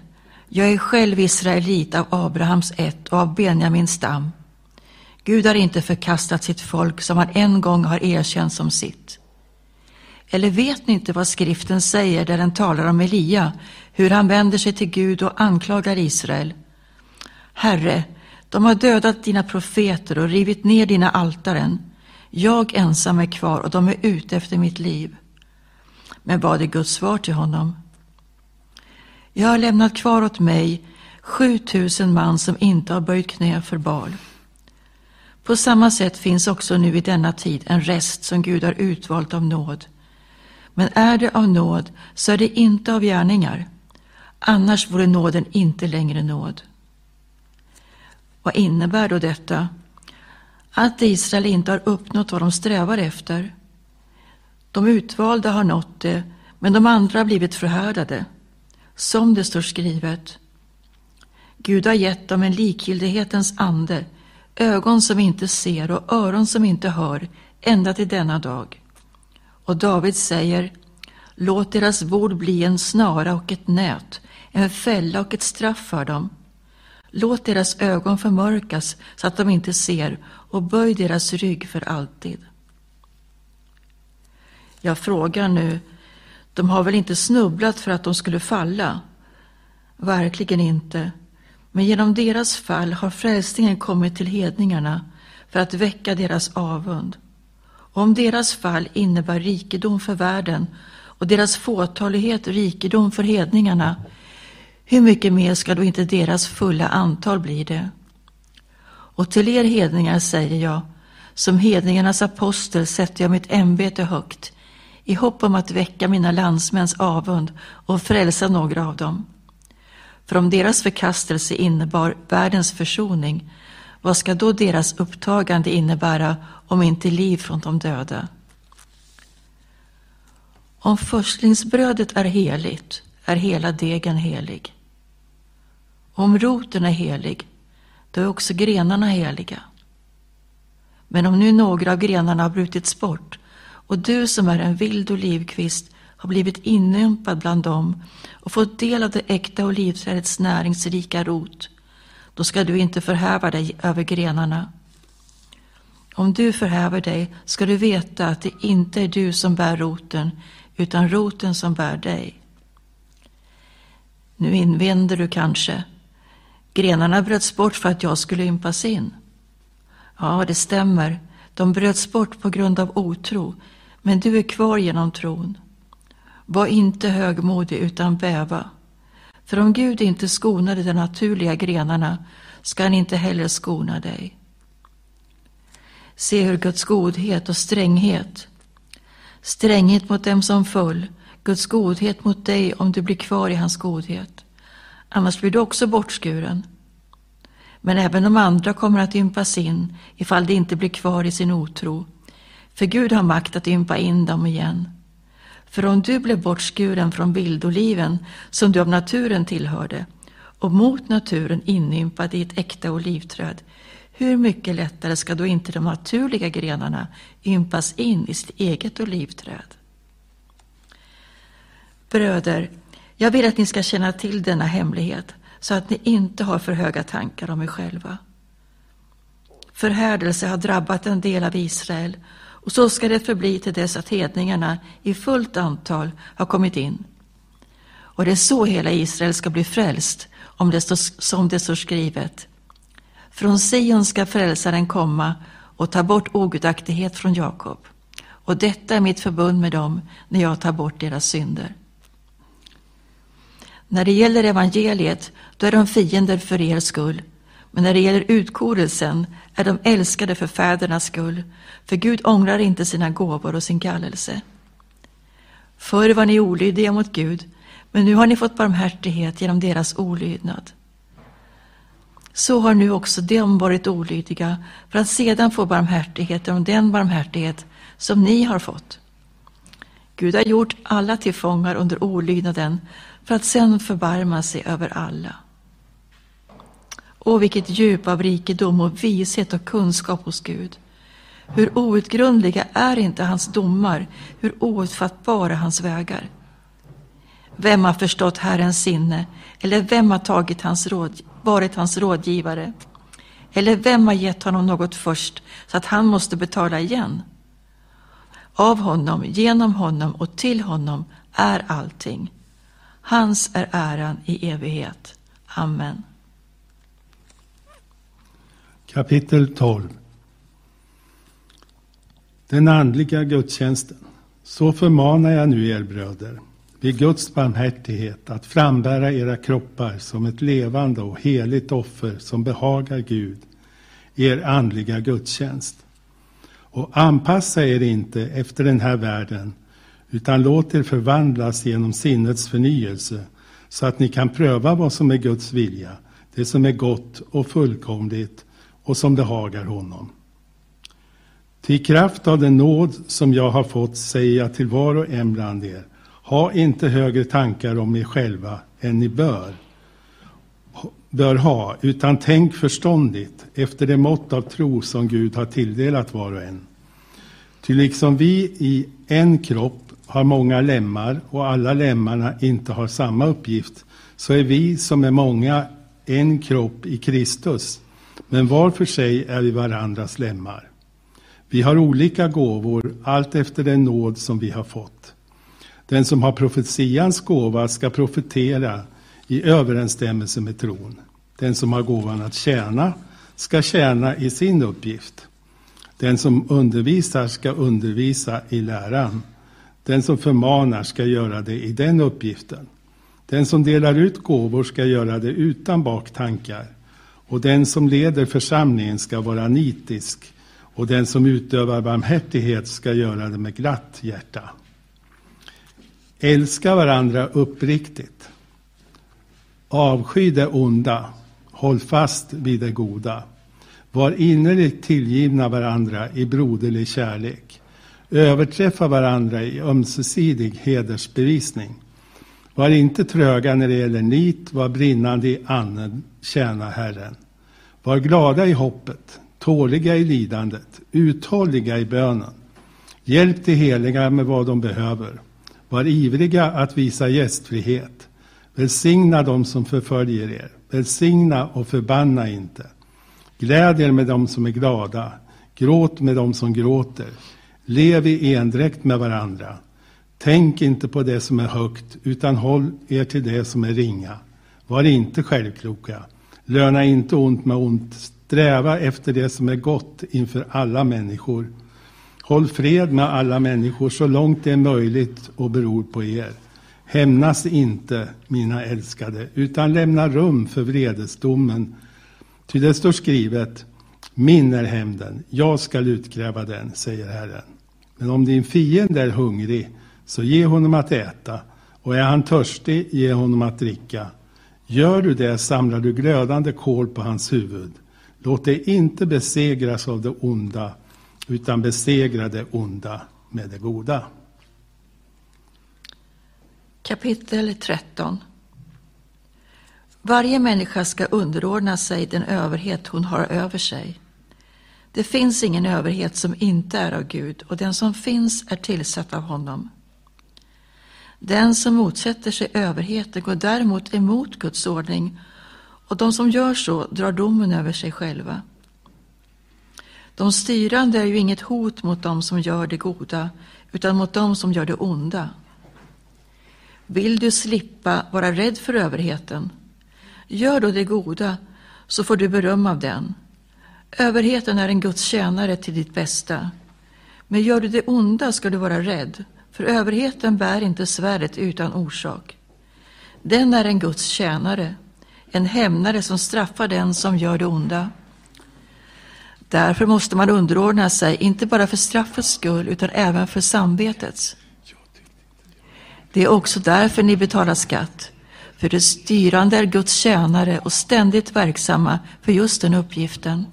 Jag är själv israelit av Abrahams ett och av Benjamins stam. Gud har inte förkastat sitt folk som han en gång har erkänt som sitt. Eller vet ni inte vad skriften säger där den talar om Elia, hur han vänder sig till Gud och anklagar Israel? Herre, de har dödat dina profeter och rivit ner dina altaren. Jag ensam är kvar och de är ute efter mitt liv. Men vad är Guds svar till honom? Jag har lämnat kvar åt mig 7000 man som inte har böjt knä för Baal. På samma sätt finns också nu i denna tid en rest som Gud har utvalt av nåd. Men är det av nåd så är det inte av gärningar. Annars vore nåden inte längre nåd. Vad innebär då detta? Att Israel inte har uppnått vad de strävar efter. De utvalda har nått det, men de andra har blivit förhärdade. Som det står skrivet. Gud har gett dem en likgiltighetens ande, ögon som inte ser och öron som inte hör, ända till denna dag. Och David säger, låt deras ord bli en snara och ett nät, en fälla och ett straff för dem. Låt deras ögon förmörkas så att de inte ser och böj deras rygg för alltid. Jag frågar nu, de har väl inte snubblat för att de skulle falla? Verkligen inte. Men genom deras fall har frälsningen kommit till hedningarna för att väcka deras avund. Och om deras fall innebär rikedom för världen och deras fåtalighet rikedom för hedningarna, hur mycket mer ska då inte deras fulla antal bli det? Och till er hedningar säger jag, som hedningarnas apostel sätter jag mitt ämbete högt, i hopp om att väcka mina landsmäns avund och frälsa några av dem. För om deras förkastelse innebar världens försoning, vad ska då deras upptagande innebära om inte liv från de döda? Om förstlingsbrödet är heligt, är hela degen helig. Om roten är helig, då är också grenarna heliga. Men om nu några av grenarna har brutits bort och du som är en vild olivkvist har blivit inympad bland dem och fått del av det äkta olivträdets näringsrika rot, då ska du inte förhäva dig över grenarna. Om du förhäver dig ska du veta att det inte är du som bär roten, utan roten som bär dig. Nu invänder du kanske, grenarna bröts bort för att jag skulle ympas in. Ja, det stämmer, de bröts bort på grund av otro, men du är kvar genom tron. Var inte högmodig utan bäva. För om Gud inte skonade de naturliga grenarna ska han inte heller skona dig. Se hur Guds godhet och stränghet, stränghet mot dem som föll, Guds godhet mot dig om du blir kvar i hans godhet. Annars blir du också bortskuren. Men även de andra kommer att ympas in ifall de inte blir kvar i sin otro. För Gud har makt att ympa in dem igen. För om du blev bortskuren från vildoliven som du av naturen tillhörde och mot naturen inympad i ett äkta olivträd, hur mycket lättare ska då inte de naturliga grenarna ympas in i sitt eget olivträd? Bröder, jag vill att ni ska känna till denna hemlighet så att ni inte har för höga tankar om er själva. Förhärdelse har drabbat en del av Israel och så ska det förbli till dess att hedningarna i fullt antal har kommit in. Och det är så hela Israel ska bli frälst, om det står, som det står skrivet. Från Sion ska frälsaren komma och ta bort ogudaktighet från Jakob. Och detta är mitt förbund med dem när jag tar bort deras synder. När det gäller evangeliet, då är de fiender för er skull. Men när det gäller utkorelsen är de älskade för fädernas skull, för Gud ångrar inte sina gåvor och sin kallelse. Förr var ni olydiga mot Gud, men nu har ni fått barmhärtighet genom deras olydnad. Så har nu också de varit olydiga, för att sedan få barmhärtighet genom den barmhärtighet som ni har fått. Gud har gjort alla till fångar under olydnaden, för att sedan förbarma sig över alla. Åh, vilket djup av rikedom och vishet och kunskap hos Gud. Hur outgrundliga är inte hans domar, hur outfattbara hans vägar. Vem har förstått Herrens sinne, eller vem har tagit hans råd, varit hans rådgivare? Eller vem har gett honom något först, så att han måste betala igen? Av honom, genom honom och till honom är allting. Hans är äran i evighet. Amen. Kapitel 12 Den andliga gudstjänsten. Så förmanar jag nu er bröder, vid Guds barmhärtighet, att frambära era kroppar som ett levande och heligt offer som behagar Gud, er andliga gudstjänst. Och anpassa er inte efter den här världen, utan låt er förvandlas genom sinnets förnyelse, så att ni kan pröva vad som är Guds vilja, det som är gott och fullkomligt och som behagar honom. Till kraft av den nåd som jag har fått säger jag till var och en bland er. Ha inte högre tankar om er själva än ni bör, bör ha, utan tänk förståndigt efter det mått av tro som Gud har tilldelat var och en. Ty liksom vi i en kropp har många lemmar och alla lemmarna inte har samma uppgift, så är vi som är många en kropp i Kristus, men var för sig är vi varandras lemmar. Vi har olika gåvor allt efter den nåd som vi har fått. Den som har profetians gåva ska profetera i överensstämmelse med tron. Den som har gåvan att tjäna ska tjäna i sin uppgift. Den som undervisar ska undervisa i läran. Den som förmanar ska göra det i den uppgiften. Den som delar ut gåvor ska göra det utan baktankar. Och den som leder församlingen ska vara nitisk. Och den som utövar barmhärtighet ska göra det med glatt hjärta. Älska varandra uppriktigt. Avsky det onda. Håll fast vid det goda. Var innerligt tillgivna varandra i broderlig kärlek. Överträffa varandra i ömsesidig hedersbevisning. Var inte tröga när det gäller nit, var brinnande i anden, tjäna Herren. Var glada i hoppet, tåliga i lidandet, uthålliga i bönen. Hjälp de heliga med vad de behöver. Var ivriga att visa gästfrihet. Välsigna dem som förföljer er. Välsigna och förbanna inte. Gläd er med dem som är glada. Gråt med dem som gråter. Lev i endräkt med varandra. Tänk inte på det som är högt, utan håll er till det som är ringa. Var inte självkloka. Löna inte ont med ont. Sträva efter det som är gott inför alla människor. Håll fred med alla människor så långt det är möjligt och beror på er. Hämnas inte, mina älskade, utan lämna rum för vredesdomen. Ty det står skrivet, min är hämnden, jag skall utkräva den, säger Herren. Men om din fiende är hungrig, så ge honom att äta, och är han törstig, ge honom att dricka. Gör du det samlar du glödande kol på hans huvud. Låt dig inte besegras av det onda, utan besegra det onda med det goda. Kapitel 13 Varje människa ska underordna sig den överhet hon har över sig. Det finns ingen överhet som inte är av Gud, och den som finns är tillsatt av honom. Den som motsätter sig överheten går däremot emot Guds ordning, och de som gör så drar domen över sig själva. De styrande är ju inget hot mot dem som gör det goda, utan mot dem som gör det onda. Vill du slippa vara rädd för överheten? Gör då det goda, så får du beröm av den. Överheten är en Guds tjänare till ditt bästa. Men gör du det onda ska du vara rädd, för överheten bär inte svärdet utan orsak. Den är en Guds tjänare, en hämnare som straffar den som gör det onda. Därför måste man underordna sig, inte bara för straffets skull, utan även för samvetets. Det är också därför ni betalar skatt, för det styrande är Guds tjänare och ständigt verksamma för just den uppgiften.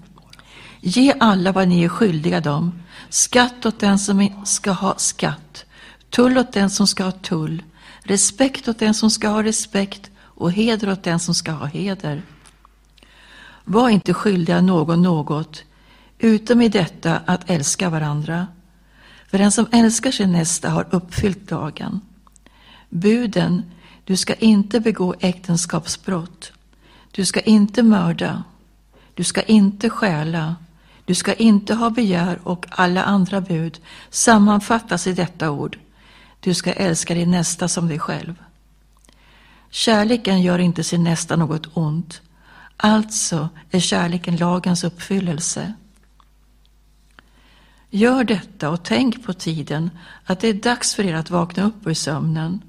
Ge alla vad ni är skyldiga dem, skatt åt den som ska ha skatt, tull åt den som ska ha tull, respekt åt den som ska ha respekt och heder åt den som ska ha heder. Var inte skyldiga någon något, utom i detta att älska varandra. För den som älskar sin nästa har uppfyllt lagen. Buden, du ska inte begå äktenskapsbrott, du ska inte mörda, du ska inte stjäla, du ska inte ha begär och alla andra bud sammanfattas i detta ord. Du ska älska din nästa som dig själv. Kärleken gör inte sin nästa något ont. Alltså är kärleken lagens uppfyllelse. Gör detta och tänk på tiden att det är dags för er att vakna upp ur sömnen.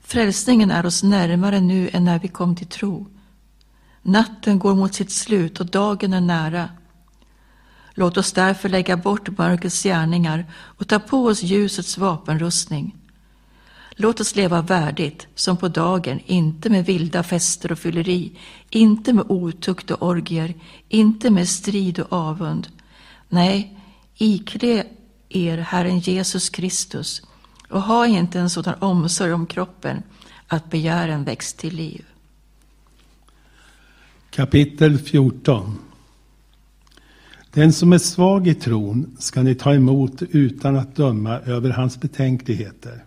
Frälsningen är oss närmare nu än när vi kom till tro. Natten går mot sitt slut och dagen är nära. Låt oss därför lägga bort mörkrets gärningar och ta på oss ljusets vapenrustning. Låt oss leva värdigt, som på dagen, inte med vilda fester och fylleri, inte med otukt och orgier, inte med strid och avund. Nej, Iklä er Herren Jesus Kristus och ha inte en sådan omsorg om kroppen att begären väcks till liv. Kapitel 14 den som är svag i tron ska ni ta emot utan att döma över hans betänkligheter.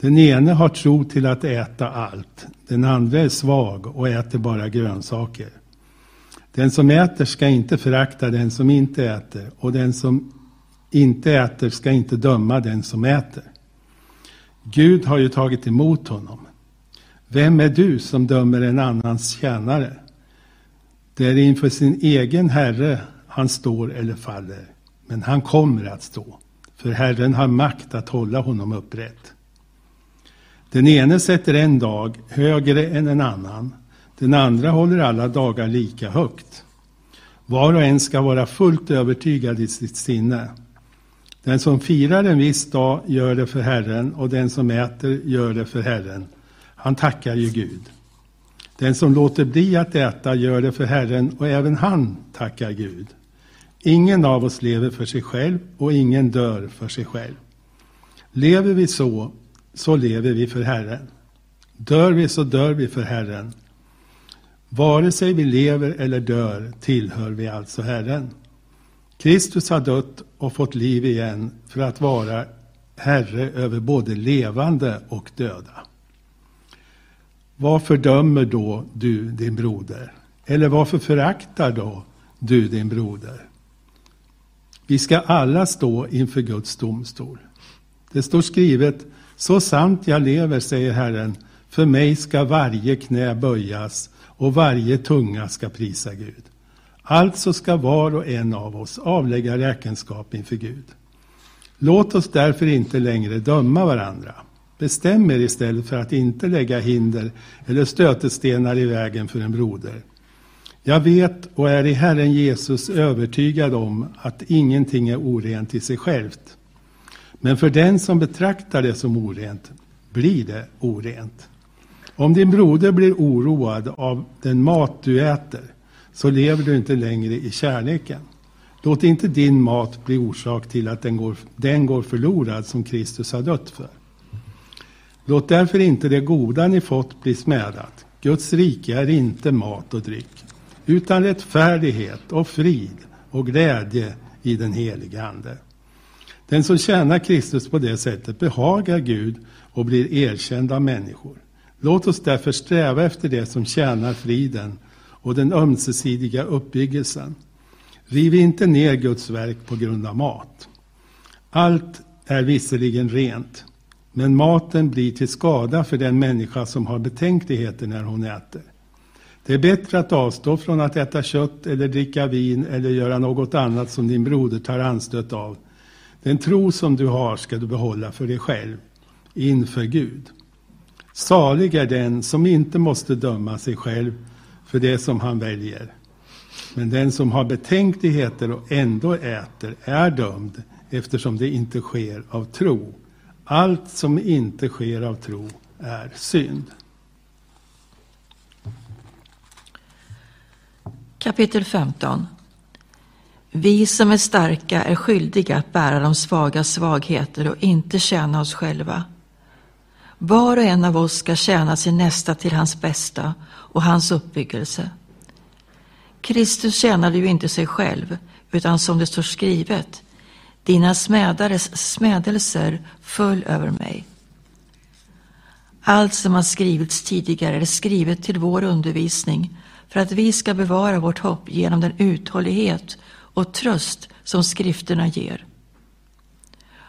Den ene har tro till att äta allt, den andra är svag och äter bara grönsaker. Den som äter ska inte förakta den som inte äter och den som inte äter ska inte döma den som äter. Gud har ju tagit emot honom. Vem är du som dömer en annans tjänare? Det är inför sin egen Herre han står eller faller, men han kommer att stå, för Herren har makt att hålla honom upprätt. Den ene sätter en dag högre än en annan, den andra håller alla dagar lika högt. Var och en ska vara fullt övertygad i sitt sinne. Den som firar en viss dag gör det för Herren och den som äter gör det för Herren. Han tackar ju Gud. Den som låter bli att äta gör det för Herren och även han tackar Gud. Ingen av oss lever för sig själv och ingen dör för sig själv. Lever vi så, så lever vi för Herren. Dör vi så dör vi för Herren. Vare sig vi lever eller dör tillhör vi alltså Herren. Kristus har dött och fått liv igen för att vara Herre över både levande och döda. Varför dömer då du din broder? Eller varför föraktar då du din broder? Vi ska alla stå inför Guds domstol. Det står skrivet, så sant jag lever, säger Herren, för mig ska varje knä böjas och varje tunga ska prisa Gud. Alltså ska var och en av oss avlägga räkenskap inför Gud. Låt oss därför inte längre döma varandra. Bestäm er istället för att inte lägga hinder eller stötestenar i vägen för en broder. Jag vet och är i Herren Jesus övertygad om att ingenting är orent i sig självt. Men för den som betraktar det som orent blir det orent. Om din broder blir oroad av den mat du äter så lever du inte längre i kärleken. Låt inte din mat bli orsak till att den går, den går förlorad som Kristus har dött för. Låt därför inte det goda ni fått bli smädat. Guds rike är inte mat och dryck, utan rättfärdighet och frid och glädje i den helige Ande. Den som tjänar Kristus på det sättet behagar Gud och blir erkänd av människor. Låt oss därför sträva efter det som tjänar friden och den ömsesidiga uppbyggelsen. Riv inte ner Guds verk på grund av mat. Allt är visserligen rent, men maten blir till skada för den människa som har betänkligheter när hon äter. Det är bättre att avstå från att äta kött eller dricka vin eller göra något annat som din broder tar anstöt av. Den tro som du har ska du behålla för dig själv, inför Gud. Salig är den som inte måste döma sig själv för det som han väljer. Men den som har betänkligheter och ändå äter är dömd eftersom det inte sker av tro. Allt som inte sker av tro är synd. Kapitel 15 Vi som är starka är skyldiga att bära de svaga svagheter och inte tjäna oss själva. Var och en av oss ska tjäna sin nästa till hans bästa och hans uppbyggelse. Kristus tjänade ju inte sig själv, utan som det står skrivet, dina smädares smädelser föll över mig. Allt som har skrivits tidigare är skrivet till vår undervisning för att vi ska bevara vårt hopp genom den uthållighet och tröst som skrifterna ger.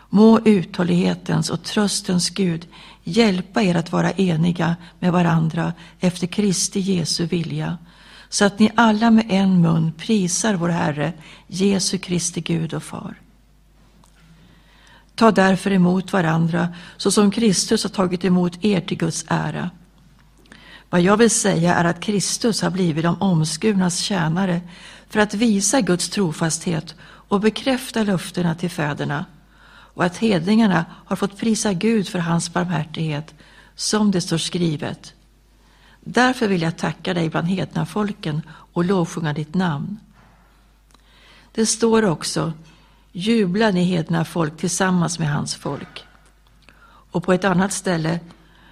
Må uthållighetens och tröstens Gud hjälpa er att vara eniga med varandra efter Kristi Jesu vilja, så att ni alla med en mun prisar vår Herre, Jesu Kristi Gud och Far. Ta därför emot varandra så som Kristus har tagit emot er till Guds ära. Vad jag vill säga är att Kristus har blivit de omskurnas tjänare för att visa Guds trofasthet och bekräfta löftena till fäderna och att hedningarna har fått prisa Gud för hans barmhärtighet, som det står skrivet. Därför vill jag tacka dig bland hedna folken och lovsjunga ditt namn. Det står också, Jubla ni hedna folk tillsammans med hans folk. Och på ett annat ställe,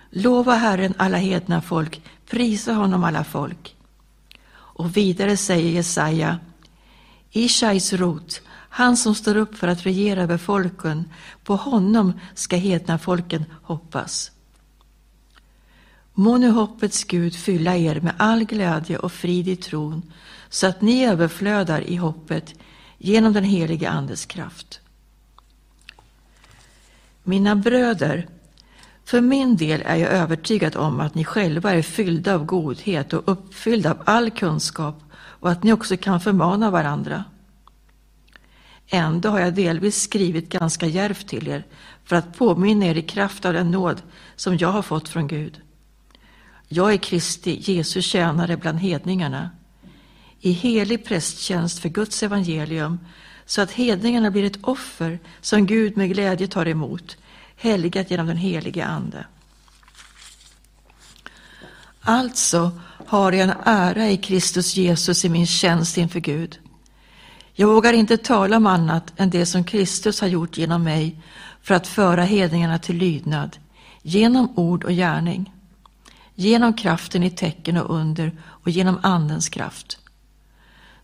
lova Herren alla hedna folk, prisa honom alla folk. Och vidare säger Jesaja, Ishais rot, han som står upp för att regera över folken, på honom ska hedna folken hoppas. Må nu hoppets Gud fylla er med all glädje och frid i tron, så att ni överflödar i hoppet genom den helige Andes kraft. Mina bröder, för min del är jag övertygad om att ni själva är fyllda av godhet och uppfyllda av all kunskap och att ni också kan förmana varandra. Ändå har jag delvis skrivit ganska djärvt till er för att påminna er i kraft av den nåd som jag har fått från Gud. Jag är Kristi, Jesu tjänare bland hedningarna, i helig prästtjänst för Guds evangelium, så att hedningarna blir ett offer som Gud med glädje tar emot, helgat genom den helige Ande. Alltså har jag en ära i Kristus Jesus i min tjänst inför Gud. Jag vågar inte tala om annat än det som Kristus har gjort genom mig för att föra hedningarna till lydnad, genom ord och gärning, genom kraften i tecken och under och genom Andens kraft.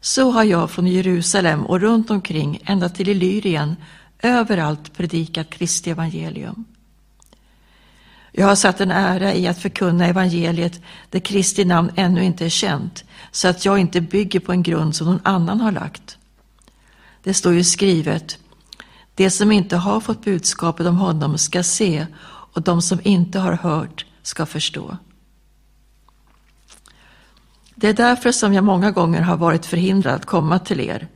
Så har jag från Jerusalem och runt omkring ända till Illyrien överallt predikat Kristi evangelium. Jag har satt en ära i att förkunna evangeliet där Kristi namn ännu inte är känt, så att jag inte bygger på en grund som någon annan har lagt. Det står ju skrivet, de som inte har fått budskapet om honom ska se och de som inte har hört ska förstå. Det är därför som jag många gånger har varit förhindrad att komma till er.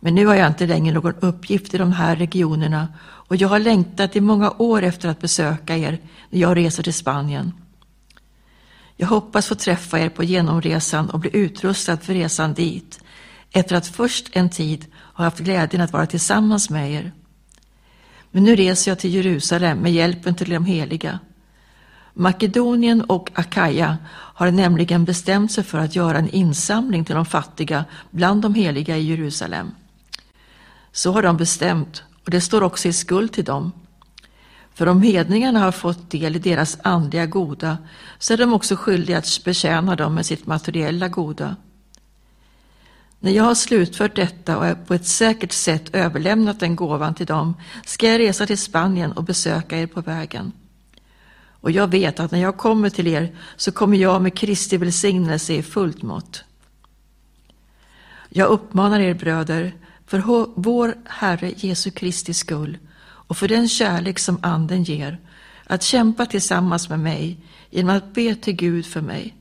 Men nu har jag inte längre någon uppgift i de här regionerna och jag har längtat i många år efter att besöka er när jag reser till Spanien. Jag hoppas få träffa er på genomresan och bli utrustad för resan dit efter att först en tid ha haft glädjen att vara tillsammans med er. Men nu reser jag till Jerusalem med hjälpen till de heliga. Makedonien och Akaja har nämligen bestämt sig för att göra en insamling till de fattiga bland de heliga i Jerusalem. Så har de bestämt och det står också i skuld till dem. För om hedningarna har fått del i deras andliga goda så är de också skyldiga att betjäna dem med sitt materiella goda. När jag har slutfört detta och på ett säkert sätt överlämnat den gåvan till dem ska jag resa till Spanien och besöka er på vägen. Och jag vet att när jag kommer till er så kommer jag med Kristi välsignelse i fullt mått. Jag uppmanar er bröder, för vår Herre Jesu Kristi skull och för den kärlek som Anden ger, att kämpa tillsammans med mig genom att be till Gud för mig.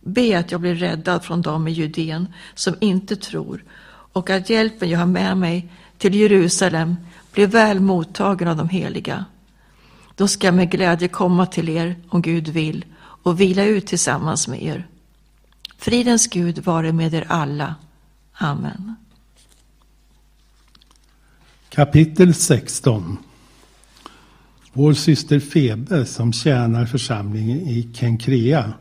Be att jag blir räddad från dem i Judeen som inte tror och att hjälpen jag har med mig till Jerusalem blir väl mottagen av de heliga. Då ska jag med glädje komma till er, om Gud vill, och vila ut tillsammans med er. Fridens Gud vare med er alla. Amen. Kapitel 16 Vår syster Febe som tjänar församlingen i Kenkrea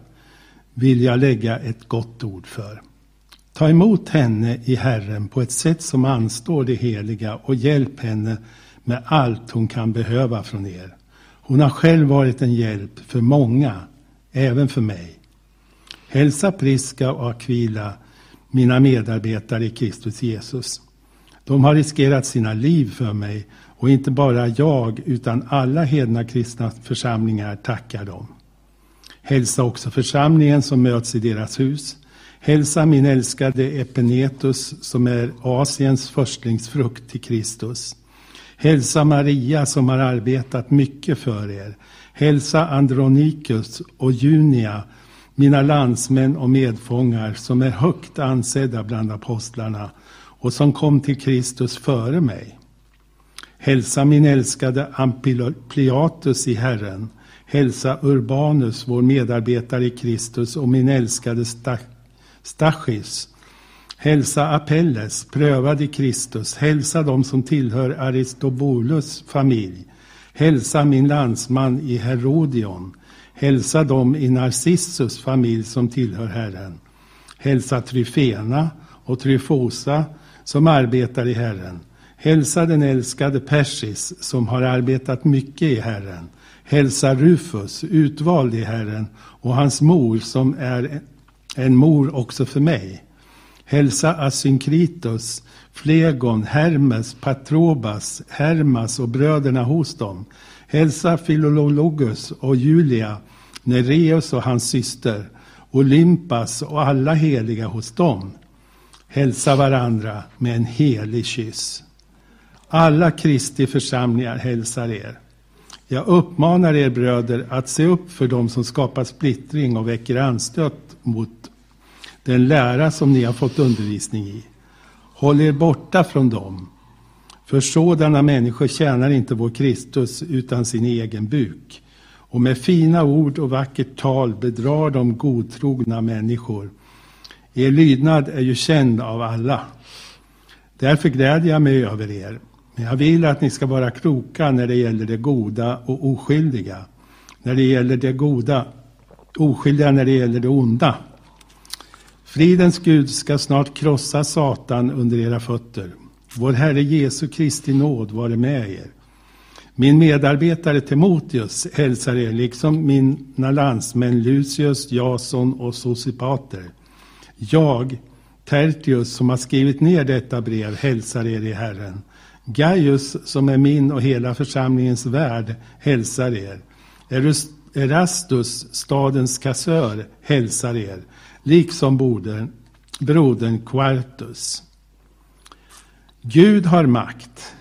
vill jag lägga ett gott ord för. Ta emot henne i Herren på ett sätt som anstår det heliga och hjälp henne med allt hon kan behöva från er. Hon har själv varit en hjälp för många, även för mig. Hälsa Priska och Aquila, mina medarbetare i Kristus Jesus. De har riskerat sina liv för mig och inte bara jag utan alla hedna kristna församlingar tackar dem. Hälsa också församlingen som möts i deras hus. Hälsa min älskade Epenetus som är Asiens förstlingsfrukt till Kristus. Hälsa Maria som har arbetat mycket för er. Hälsa Andronikus och Junia, mina landsmän och medfångar som är högt ansedda bland apostlarna och som kom till Kristus före mig. Hälsa min älskade Ampliatus i Herren. Hälsa Urbanus, vår medarbetare i Kristus och min älskade Stachys Hälsa Apelles, prövad i Kristus. Hälsa dem som tillhör Aristobulus familj. Hälsa min landsman i Herodion. Hälsa dem i Narcissus familj som tillhör Herren. Hälsa Tryfena och Tryfosa som arbetar i Herren. Hälsa den älskade Persis som har arbetat mycket i Herren. Hälsa Rufus, utvald i Herren, och hans mor som är en mor också för mig. Hälsa Asynkritos, Flegon, Hermes, Patrobas, Hermas och bröderna hos dem. Hälsa Filologus och Julia, Nereus och hans syster, Olympas och alla heliga hos dem. Hälsa varandra med en helig kyss. Alla Kristi församlingar hälsar er. Jag uppmanar er bröder att se upp för dem som skapar splittring och väcker anstöt mot den lära som ni har fått undervisning i. Håll er borta från dem. För sådana människor tjänar inte vår Kristus utan sin egen buk. Och med fina ord och vackert tal bedrar de godtrogna människor. Er lydnad är ju känd av alla. Därför gläder jag mig över er. Men jag vill att ni ska vara kloka när det gäller det goda och oskyldiga. När det gäller det goda, oskyldiga när det gäller det onda. Fridens Gud ska snart krossa Satan under era fötter. Vår Herre Jesu Kristi nåd vare med er. Min medarbetare Timoteus hälsar er, liksom mina landsmän Lucius, Jason och Sosipater. Jag, Tertius, som har skrivit ner detta brev, hälsar er i Herren. Gaius, som är min och hela församlingens värd, hälsar er. Erastus, stadens kassör, hälsar er, liksom brodern, brodern Quartus. Gud har makt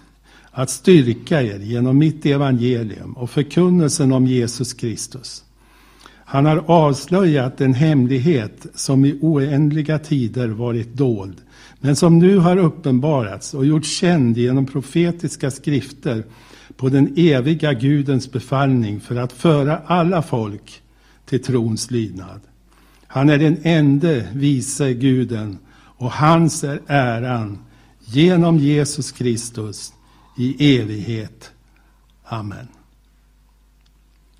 att styrka er genom mitt evangelium och förkunnelsen om Jesus Kristus. Han har avslöjat en hemlighet som i oändliga tider varit dold, men som nu har uppenbarats och gjorts känd genom profetiska skrifter på den eviga Gudens befallning för att föra alla folk till trons lydnad. Han är den ende vise guden och hans är äran genom Jesus Kristus i evighet. Amen.